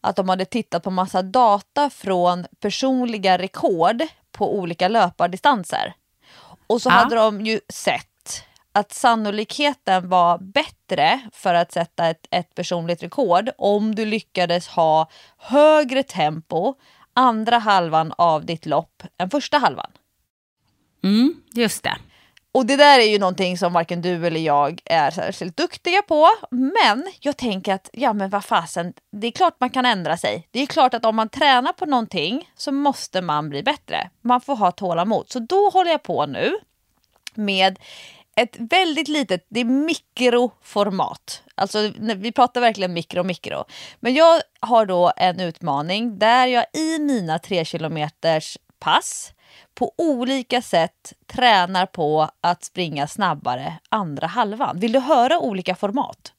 att de hade tittat på massa data från personliga rekord på olika löpardistanser. Och så ja. hade de ju sett att sannolikheten var bättre för att sätta ett, ett personligt rekord om du lyckades ha högre tempo andra halvan av ditt lopp än första halvan. Mm, just det. Och det där är ju någonting som varken du eller jag är särskilt duktiga på. Men jag tänker att, ja men vad fasen, det är klart man kan ändra sig. Det är klart att om man tränar på någonting så måste man bli bättre. Man får ha tålamod. Så då håller jag på nu med ett väldigt litet, det är mikroformat. Alltså vi pratar verkligen mikro, mikro. Men jag har då en utmaning där jag i mina tre kilometers pass på olika sätt tränar på att springa snabbare andra halvan. Vill du höra olika format?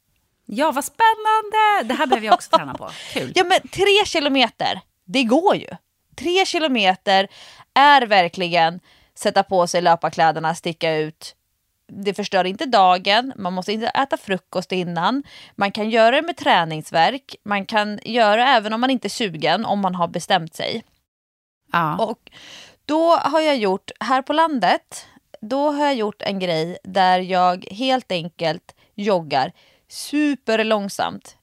Ja, vad spännande! Det här behöver jag också träna på. Kul. Ja, men tre kilometer, det går ju. Tre kilometer är verkligen sätta på sig löparkläderna, sticka ut. Det förstör inte dagen, man måste inte äta frukost innan. Man kan göra det med träningsverk, man kan göra det även om man inte är sugen, om man har bestämt sig. Ja. Och då har jag gjort, här på landet, då har jag gjort en grej där jag helt enkelt joggar superlångsamt.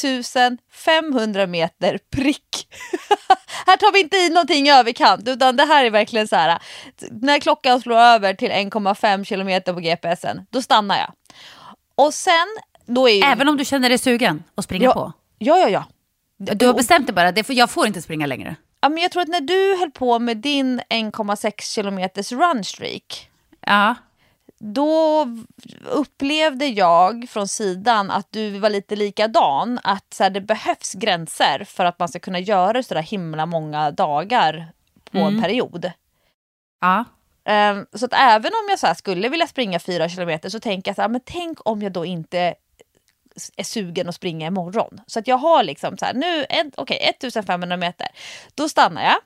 1500 meter prick. här tar vi inte i någonting i överkant utan det här är verkligen så här. När klockan slår över till 1,5 kilometer på GPSen, då stannar jag. Och sen, då är ju... Även om du känner dig sugen att springa ja, på? Ja, ja, ja. Du har bestämt dig bara, jag får inte springa längre. Ja, men jag tror att när du höll på med din 1,6 kilometers runstreak, Ja. då upplevde jag från sidan att du var lite likadan. Att så här, det behövs gränser för att man ska kunna göra så där himla många dagar på en period. Ja. Ehm, så att även om jag så skulle vilja springa fyra kilometer så tänker jag så här, men tänk om jag då inte är sugen att springa imorgon. Så att jag har liksom så här, nu, en- okej 1500 meter. Då stannar jag.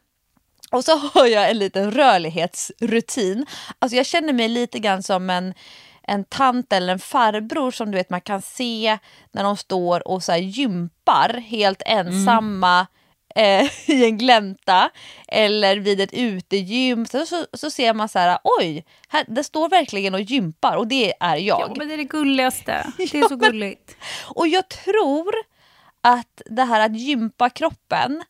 Och så har jag en liten rörlighetsrutin. Alltså jag känner mig lite grann som en, en tant eller en farbror som du vet man kan se när de står och så gympar helt ensamma eh, i en glänta eller vid ett utegym. Så, så, så ser man så här, oj, här, det står verkligen och gympar och det är jag. ja, men det är det gulligaste. Det är så gulligt. Och jag tror att det här att gympa kroppen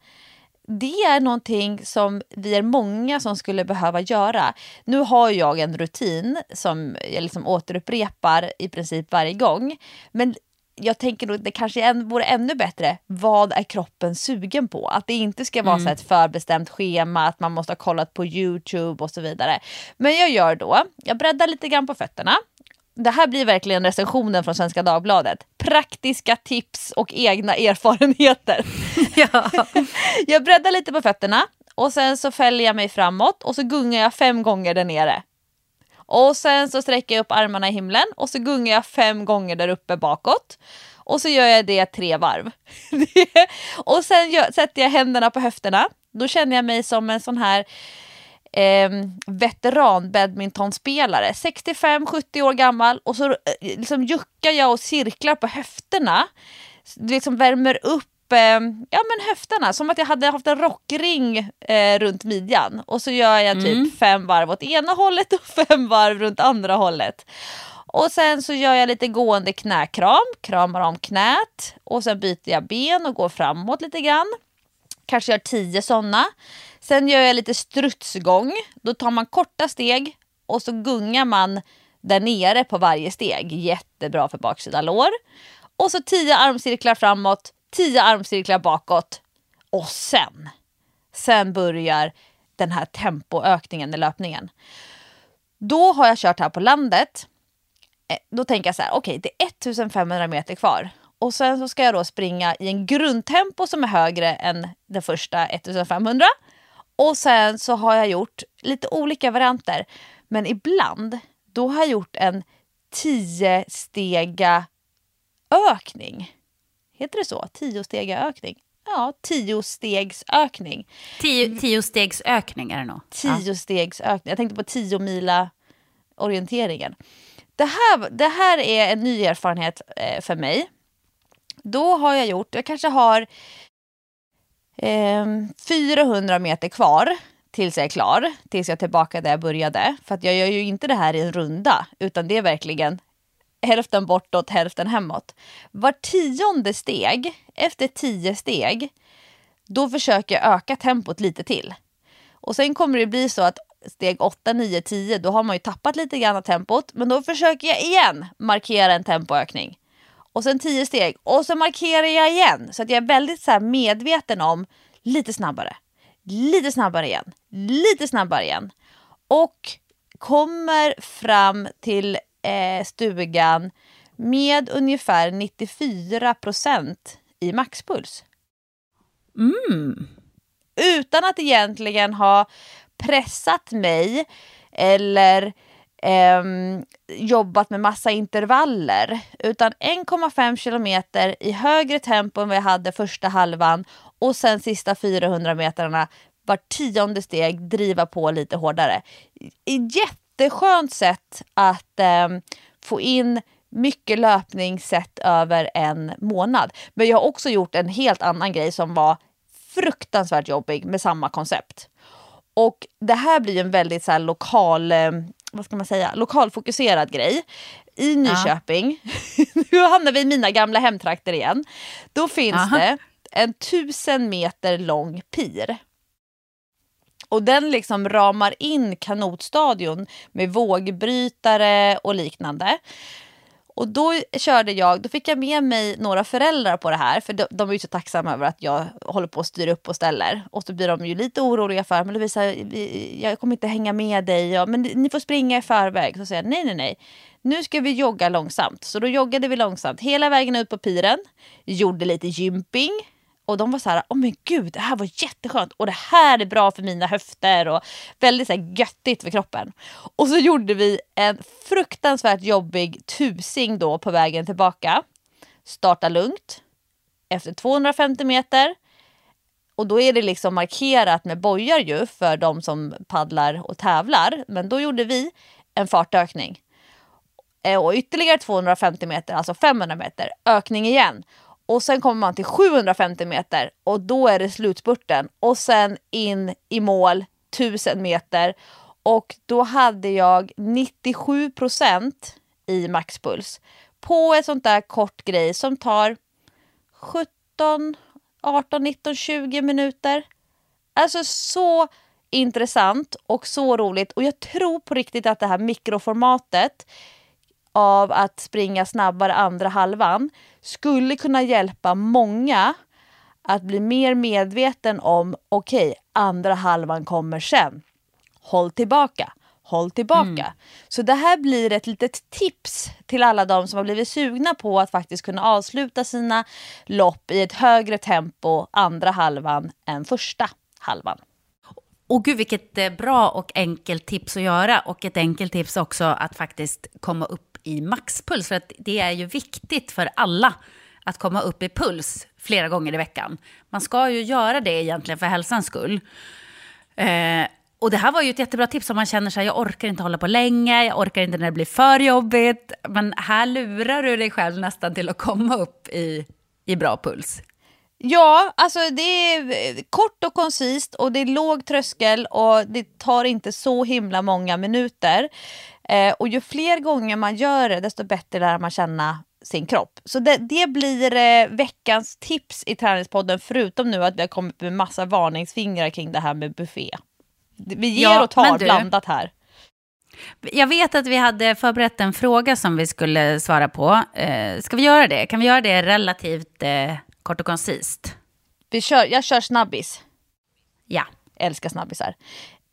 det är någonting som vi är många som skulle behöva göra. Nu har jag en rutin som jag liksom återupprepar i princip varje gång. Men jag tänker nog att det kanske än, vore ännu bättre. Vad är kroppen sugen på? Att det inte ska vara så här ett förbestämt schema, att man måste ha kollat på Youtube och så vidare. Men jag gör då, jag breddar lite grann på fötterna. Det här blir verkligen recensionen från Svenska Dagbladet. Praktiska tips och egna erfarenheter. ja. Jag breddar lite på fötterna och sen så fäller jag mig framåt och så gungar jag fem gånger där nere. Och sen så sträcker jag upp armarna i himlen och så gungar jag fem gånger där uppe bakåt. Och så gör jag det tre varv. och sen gör, sätter jag händerna på höfterna. Då känner jag mig som en sån här eh, veteran badmintonspelare. 65-70 år gammal och så eh, liksom juckar jag och cirklar på höfterna. Liksom värmer upp eh, ja, men höfterna som att jag hade haft en rockring eh, runt midjan. Och så gör jag typ fem varv åt ena hållet och fem varv runt andra hållet. Och sen så gör jag lite gående knäkram, kramar om knät och sen byter jag ben och går framåt lite grann. Kanske gör tio sådana. Sen gör jag lite strutsgång. Då tar man korta steg och så gungar man där nere på varje steg. Jättebra för baksida lår. Och så tio armcirklar framåt, tio armcirklar bakåt. Och sen, sen börjar den här tempoökningen i löpningen. Då har jag kört här på landet. Eh, då tänker jag så här, okej det är 1500 meter kvar. Och sen så ska jag då springa i en grundtempo som är högre än den första 1500. Och sen så har jag gjort lite olika varianter. Men ibland, då har jag gjort en 10 stega ökning. Heter det så? 10 stega ökning? Ja, 10 stegs ökning. Tio, tio stegs ökning är det nog. 10 stegs ökning. Jag tänkte på 10 mila orienteringen. Det här, det här är en ny erfarenhet eh, för mig. Då har jag gjort, jag kanske har eh, 400 meter kvar tills jag är klar. Tills jag är tillbaka där jag började. För jag gör ju inte det här i en runda. Utan det är verkligen hälften bortåt, hälften hemåt. Var tionde steg, efter tio steg, då försöker jag öka tempot lite till. Och sen kommer det bli så att steg 8, 9, 10, då har man ju tappat lite grann av tempot. Men då försöker jag igen markera en tempoökning. Och sen 10 steg och så markerar jag igen. Så att jag är väldigt så här medveten om lite snabbare, lite snabbare igen, lite snabbare igen. Och kommer fram till eh, stugan med ungefär 94 procent i maxpuls Mm. utan att egentligen ha pressat mig eller ehm, jobbat med massa intervaller. Utan 1,5 kilometer i högre tempo än vad jag hade första halvan och sen sista 400 metrarna var tionde steg driva på lite hårdare. Ett jätteskönt sätt att ehm, få in mycket löpning sett över en månad. Men jag har också gjort en helt annan grej som var fruktansvärt jobbig med samma koncept. Och det här blir en väldigt så här lokal, eh, vad ska man säga, lokalfokuserad grej. I Nyköping, nu hamnar vi i mina gamla hemtrakter igen. Då finns Aha. det en tusen meter lång pir. Och den liksom ramar in kanotstadion med vågbrytare och liknande. Och då körde jag, då fick jag med mig några föräldrar på det här. För de, de är ju så tacksamma över att jag håller på att styra upp och ställer. Och så blir de ju lite oroliga för, men Lovisa, jag kommer inte hänga med dig. Ja, men ni får springa i förväg. Så säger jag, nej, nej, nej. Nu ska vi jogga långsamt. Så då joggade vi långsamt hela vägen ut på piren. Gjorde lite gymping och de var så här, åh oh men gud, det här var jätteskönt och det här är bra för mina höfter och väldigt så här, göttigt för kroppen. Och så gjorde vi en fruktansvärt jobbig tusing då på vägen tillbaka. Starta lugnt efter 250 meter. Och då är det liksom markerat med bojar ju för de som paddlar och tävlar. Men då gjorde vi en fartökning. Eh, och ytterligare 250 meter, alltså 500 meter, ökning igen. Och sen kommer man till 750 meter och då är det slutspurten. Och sen in i mål 1000 meter. Och då hade jag 97 procent i maxpuls. På ett sånt där kort grej som tar 17, 18, 19, 20 minuter. Alltså så intressant och så roligt. Och jag tror på riktigt att det här mikroformatet av att springa snabbare andra halvan skulle kunna hjälpa många att bli mer medveten om okej, okay, andra halvan kommer sen. Håll tillbaka. Håll tillbaka. Mm. Så det här blir ett litet tips till alla de som har blivit sugna på att faktiskt kunna avsluta sina lopp i ett högre tempo andra halvan än första halvan. Och gud vilket eh, bra och enkelt tips att göra och ett enkelt tips också att faktiskt komma upp i maxpuls. För att det är ju viktigt för alla att komma upp i puls flera gånger i veckan. Man ska ju göra det egentligen för hälsans skull. Eh, och det här var ju ett jättebra tips om man känner sig, jag orkar inte hålla på länge, jag orkar inte när det blir för jobbigt. Men här lurar du dig själv nästan till att komma upp i, i bra puls. Ja, alltså det är kort och koncist och det är låg tröskel och det tar inte så himla många minuter. Eh, och ju fler gånger man gör det, desto bättre lär man känna sin kropp. Så det, det blir eh, veckans tips i Träningspodden, förutom nu att vi har kommit med massa varningsfingrar kring det här med buffé. Vi ger ja, och tar du, blandat här. Jag vet att vi hade förberett en fråga som vi skulle svara på. Eh, ska vi göra det? Kan vi göra det relativt eh, kort och koncist? Vi kör, jag kör snabbis. Ja. Älskar snabbisar.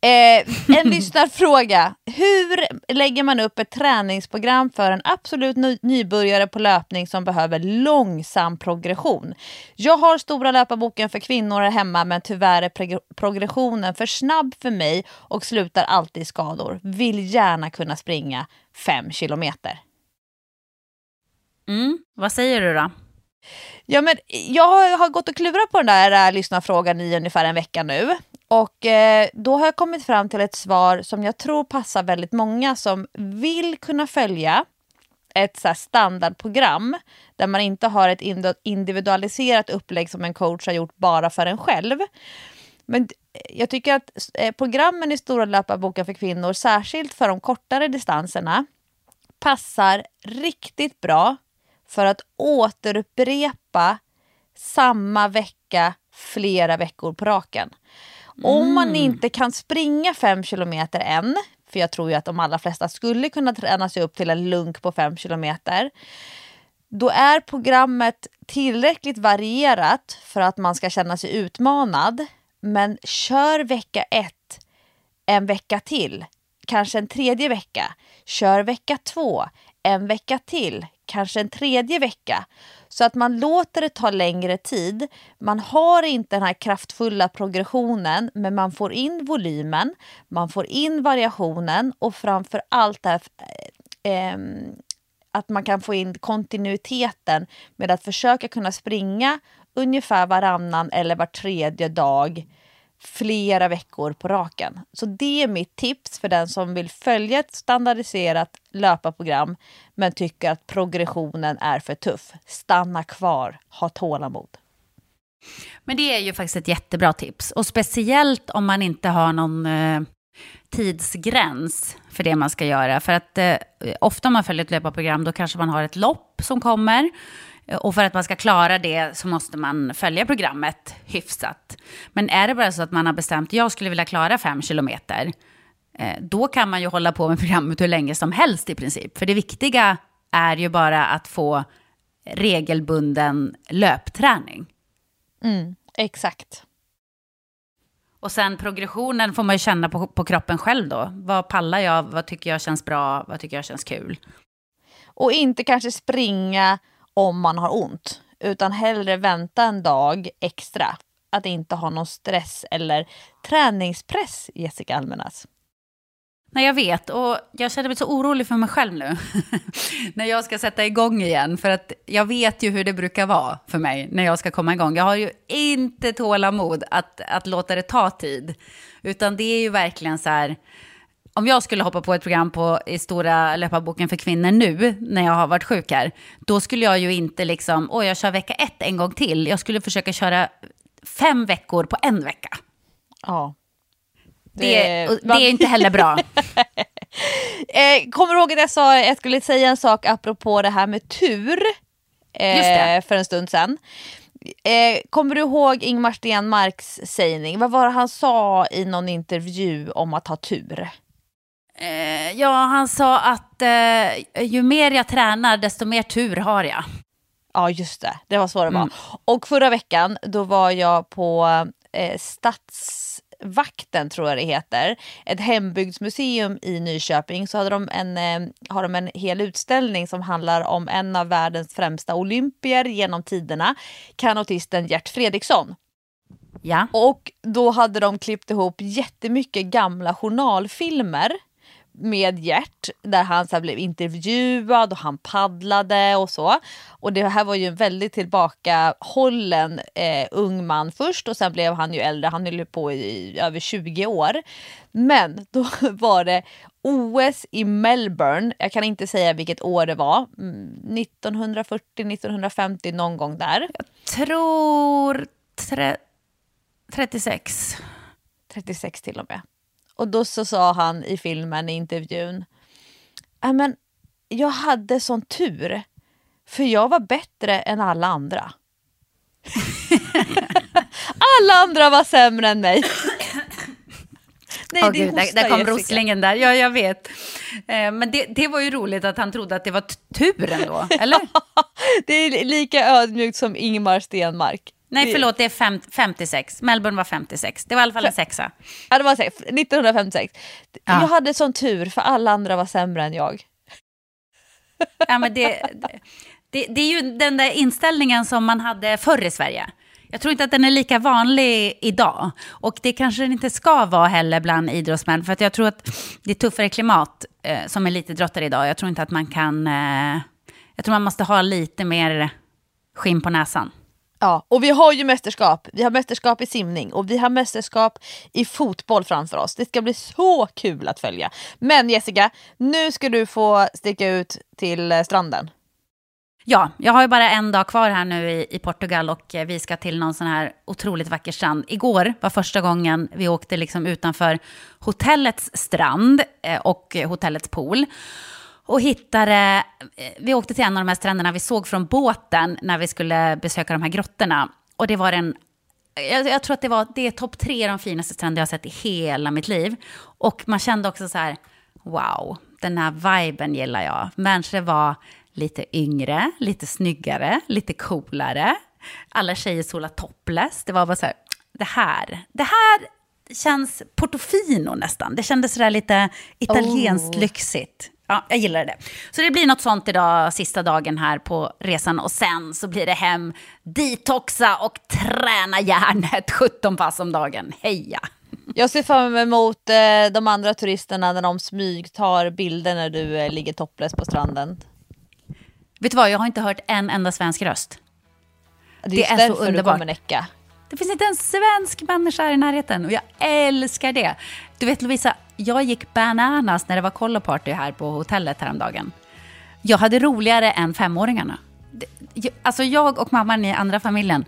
Eh, en lyssnarfråga. Hur lägger man upp ett träningsprogram för en absolut nybörjare på löpning som behöver långsam progression? Jag har stora löparboken för kvinnor hemma men tyvärr är progressionen för snabb för mig och slutar alltid i skador. Vill gärna kunna springa fem kilometer. Mm, vad säger du då? Ja, men jag har gått och klurat på den där äh, lyssnarfrågan i ungefär en vecka nu. Och eh, då har jag kommit fram till ett svar som jag tror passar väldigt många som vill kunna följa ett så standardprogram där man inte har ett individualiserat upplägg som en coach har gjort bara för en själv. Men eh, jag tycker att eh, programmen i Stora löparboken för kvinnor, särskilt för de kortare distanserna, passar riktigt bra för att återupprepa samma vecka flera veckor på raken. Mm. Om man mm. inte kan springa fem kilometer än, för jag tror ju att de allra flesta skulle kunna träna sig upp till en lunk på fem kilometer. Då är programmet tillräckligt varierat för att man ska känna sig utmanad. Men kör vecka ett en vecka till, kanske en tredje vecka. Kör vecka två en vecka till, kanske en tredje vecka. Så att man låter det ta längre tid. Man har inte den här kraftfulla progressionen men man får in volymen, man får in variationen och framför allt här, eh, ehm, att man kan få in kontinuiteten med att försöka kunna springa ungefär varannan eller var tredje dag flera veckor på raken. Så det är mitt tips för den som vill följa ett standardiserat löparprogram men tycker att progressionen är för tuff. Stanna kvar, ha tålamod. Men det är ju faktiskt ett jättebra tips. Och speciellt om man inte har någon eh, tidsgräns för det man ska göra. För att eh, ofta om man följer ett löparprogram då kanske man har ett lopp som kommer. Och för att man ska klara det så måste man följa programmet hyfsat. Men är det bara så att man har bestämt att jag skulle vilja klara fem kilometer, eh, då kan man ju hålla på med programmet hur länge som helst i princip. För det viktiga är ju bara att få regelbunden löpträning. Mm, exakt. Och sen progressionen får man ju känna på, på kroppen själv då. Vad pallar jag? Vad tycker jag känns bra? Vad tycker jag känns kul? Och inte kanske springa om man har ont, utan hellre vänta en dag extra. Att inte ha någon stress eller träningspress, Jessica Almenas. Nej, jag vet. Och jag känner mig så orolig för mig själv nu. när jag ska sätta igång igen. För att jag vet ju hur det brukar vara för mig när jag ska komma igång. Jag har ju inte tålamod att, att låta det ta tid. Utan det är ju verkligen så här... Om jag skulle hoppa på ett program på, i stora löparboken för kvinnor nu, när jag har varit sjuk här, då skulle jag ju inte liksom, åh, jag kör vecka ett en gång till. Jag skulle försöka köra fem veckor på en vecka. Ja. Det, det, det är inte heller bra. eh, kommer du ihåg att jag sa jag skulle säga en sak apropå det här med tur? Eh, för en stund sedan. Eh, kommer du ihåg Ingmar Stenmarks sägning? Vad var det han sa i någon intervju om att ha tur? Eh, ja, han sa att eh, ju mer jag tränar, desto mer tur har jag. Ja, just det. Det var så det var. Mm. Och förra veckan, då var jag på eh, Stadsvakten, tror jag det heter. Ett hembygdsmuseum i Nyköping. Så hade de en, eh, har de en hel utställning som handlar om en av världens främsta olympier genom tiderna, kanotisten Gert Fredriksson. Ja. Och då hade de klippt ihop jättemycket gamla journalfilmer med Gert där han så blev intervjuad och han paddlade och så. Och det här var ju en väldigt tillbakahållen eh, ung man först och sen blev han ju äldre, han höll på i över 20 år. Men då var det OS i Melbourne, jag kan inte säga vilket år det var, 1940, mm, 1950 någon gång där. Jag tror 36. 36 till och med. Och då så sa han i filmen, i intervjun, men jag hade sån tur, för jag var bättre än alla andra. alla andra var sämre än mig. Nej, oh, Gud, där, där kom roslingen där. Ja, jag vet. Eh, men det, det var ju roligt att han trodde att det var tur ändå, eller? det är lika ödmjukt som Ingmar Stenmark. Nej, förlåt, det är fem, 56. Melbourne var 56. Det var i alla fall en sexa. Ja, det var sex. 1956. Ja. Jag hade sån tur, för alla andra var sämre än jag. Ja, men det, det, det är ju den där inställningen som man hade förr i Sverige. Jag tror inte att den är lika vanlig idag. Och det kanske den inte ska vara heller bland idrottsmän. För att jag tror att det är tuffare klimat eh, som elitidrottare idag. Jag tror inte att man kan... Eh, jag tror man måste ha lite mer skinn på näsan. Ja, och vi har ju mästerskap. Vi har mästerskap i simning och vi har mästerskap i fotboll framför oss. Det ska bli så kul att följa. Men Jessica, nu ska du få sticka ut till eh, stranden. Ja, jag har ju bara en dag kvar här nu i, i, Portugal och eh, vi ska till någon sån här otroligt vacker strand. Igår var första gången vi åkte liksom utanför hotellets strand eh, och hotellets pool och hittade, eh, vi åkte till en av de här stränderna vi såg från båten när vi skulle besöka de här grottorna. Och det var en, jag, jag tror att det var, det är topp tre de finaste stränder jag har sett i hela mitt liv. Och man kände också så här, wow, den här viben gillar jag. Människor var lite yngre, lite snyggare, lite coolare. Alla tjejer solade topless. Det var bara så här, det här, det här känns Portofino nästan. Det kändes sådär lite italienskt oh. lyxigt. Ja, jag gillar det. Så det blir något sånt idag, sista dagen här på resan. Och sen så blir det hem, detoxa och träna hjärnet 17 pass om dagen. Heja! Jag ser fram emot eh, de andra turisterna när de smygtar bilder när du eh, ligger topless på stranden. Vet du vad, jag har inte hört en enda svensk röst. Det är, det är så underbart. du kommer. Det finns inte en svensk människa i närheten och jag älskar det. Du vet Lovisa, jag gick bananas när det var kolloparty här på hotellet häromdagen. Jag hade roligare än femåringarna. Alltså jag och mamman i andra familjen,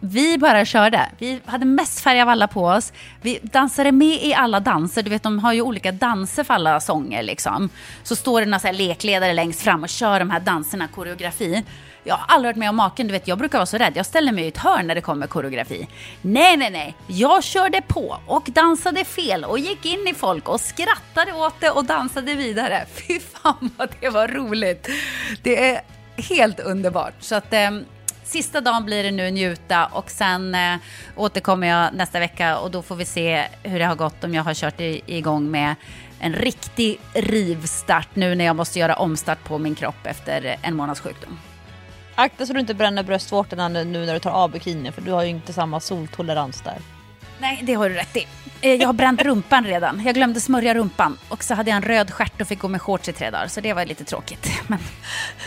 vi bara körde. Vi hade mest färg av alla på oss. Vi dansade med i alla danser. Du vet, de har ju olika danser för alla sånger liksom. Så står det några lekledare längst fram och kör de här danserna, koreografi. Jag har aldrig varit med om maken, du vet jag brukar vara så rädd. Jag ställer mig i ett hörn när det kommer koreografi. Nej, nej, nej. Jag körde på och dansade fel och gick in i folk och skrattade åt det och dansade vidare. Fy fan vad det var roligt. Det är helt underbart. Så att... Eh, Sista dagen blir det nu njuta och sen eh, återkommer jag nästa vecka och då får vi se hur det har gått om jag har kört igång med en riktig rivstart nu när jag måste göra omstart på min kropp efter en månads sjukdom. Akta så du inte bränner bröstvårtorna nu när du tar av bikinin för du har ju inte samma soltolerans där. Nej, det har du rätt i. Eh, jag har bränt rumpan redan. Jag glömde smörja rumpan. Och så hade jag en röd stjärt och fick gå med shorts i tre dagar. Så det var lite tråkigt. Men...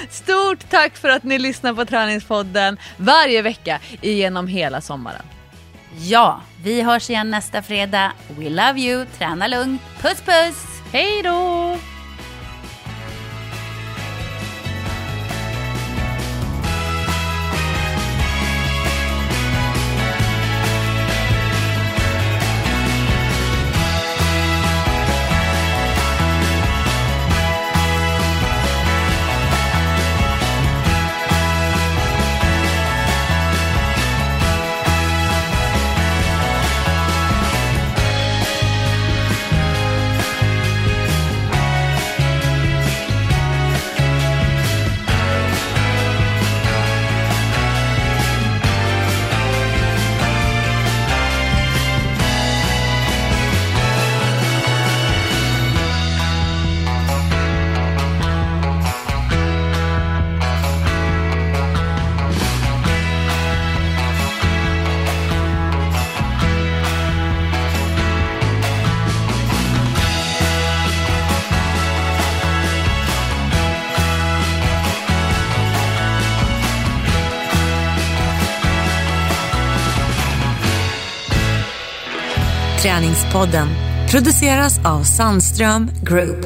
Stort tack för att ni lyssnar på Träningspodden varje vecka genom hela sommaren. Ja, vi hörs igen nästa fredag. We love you. Träna lugnt. Puss puss! Hej då! Träningspodden produceras av Sandström Group.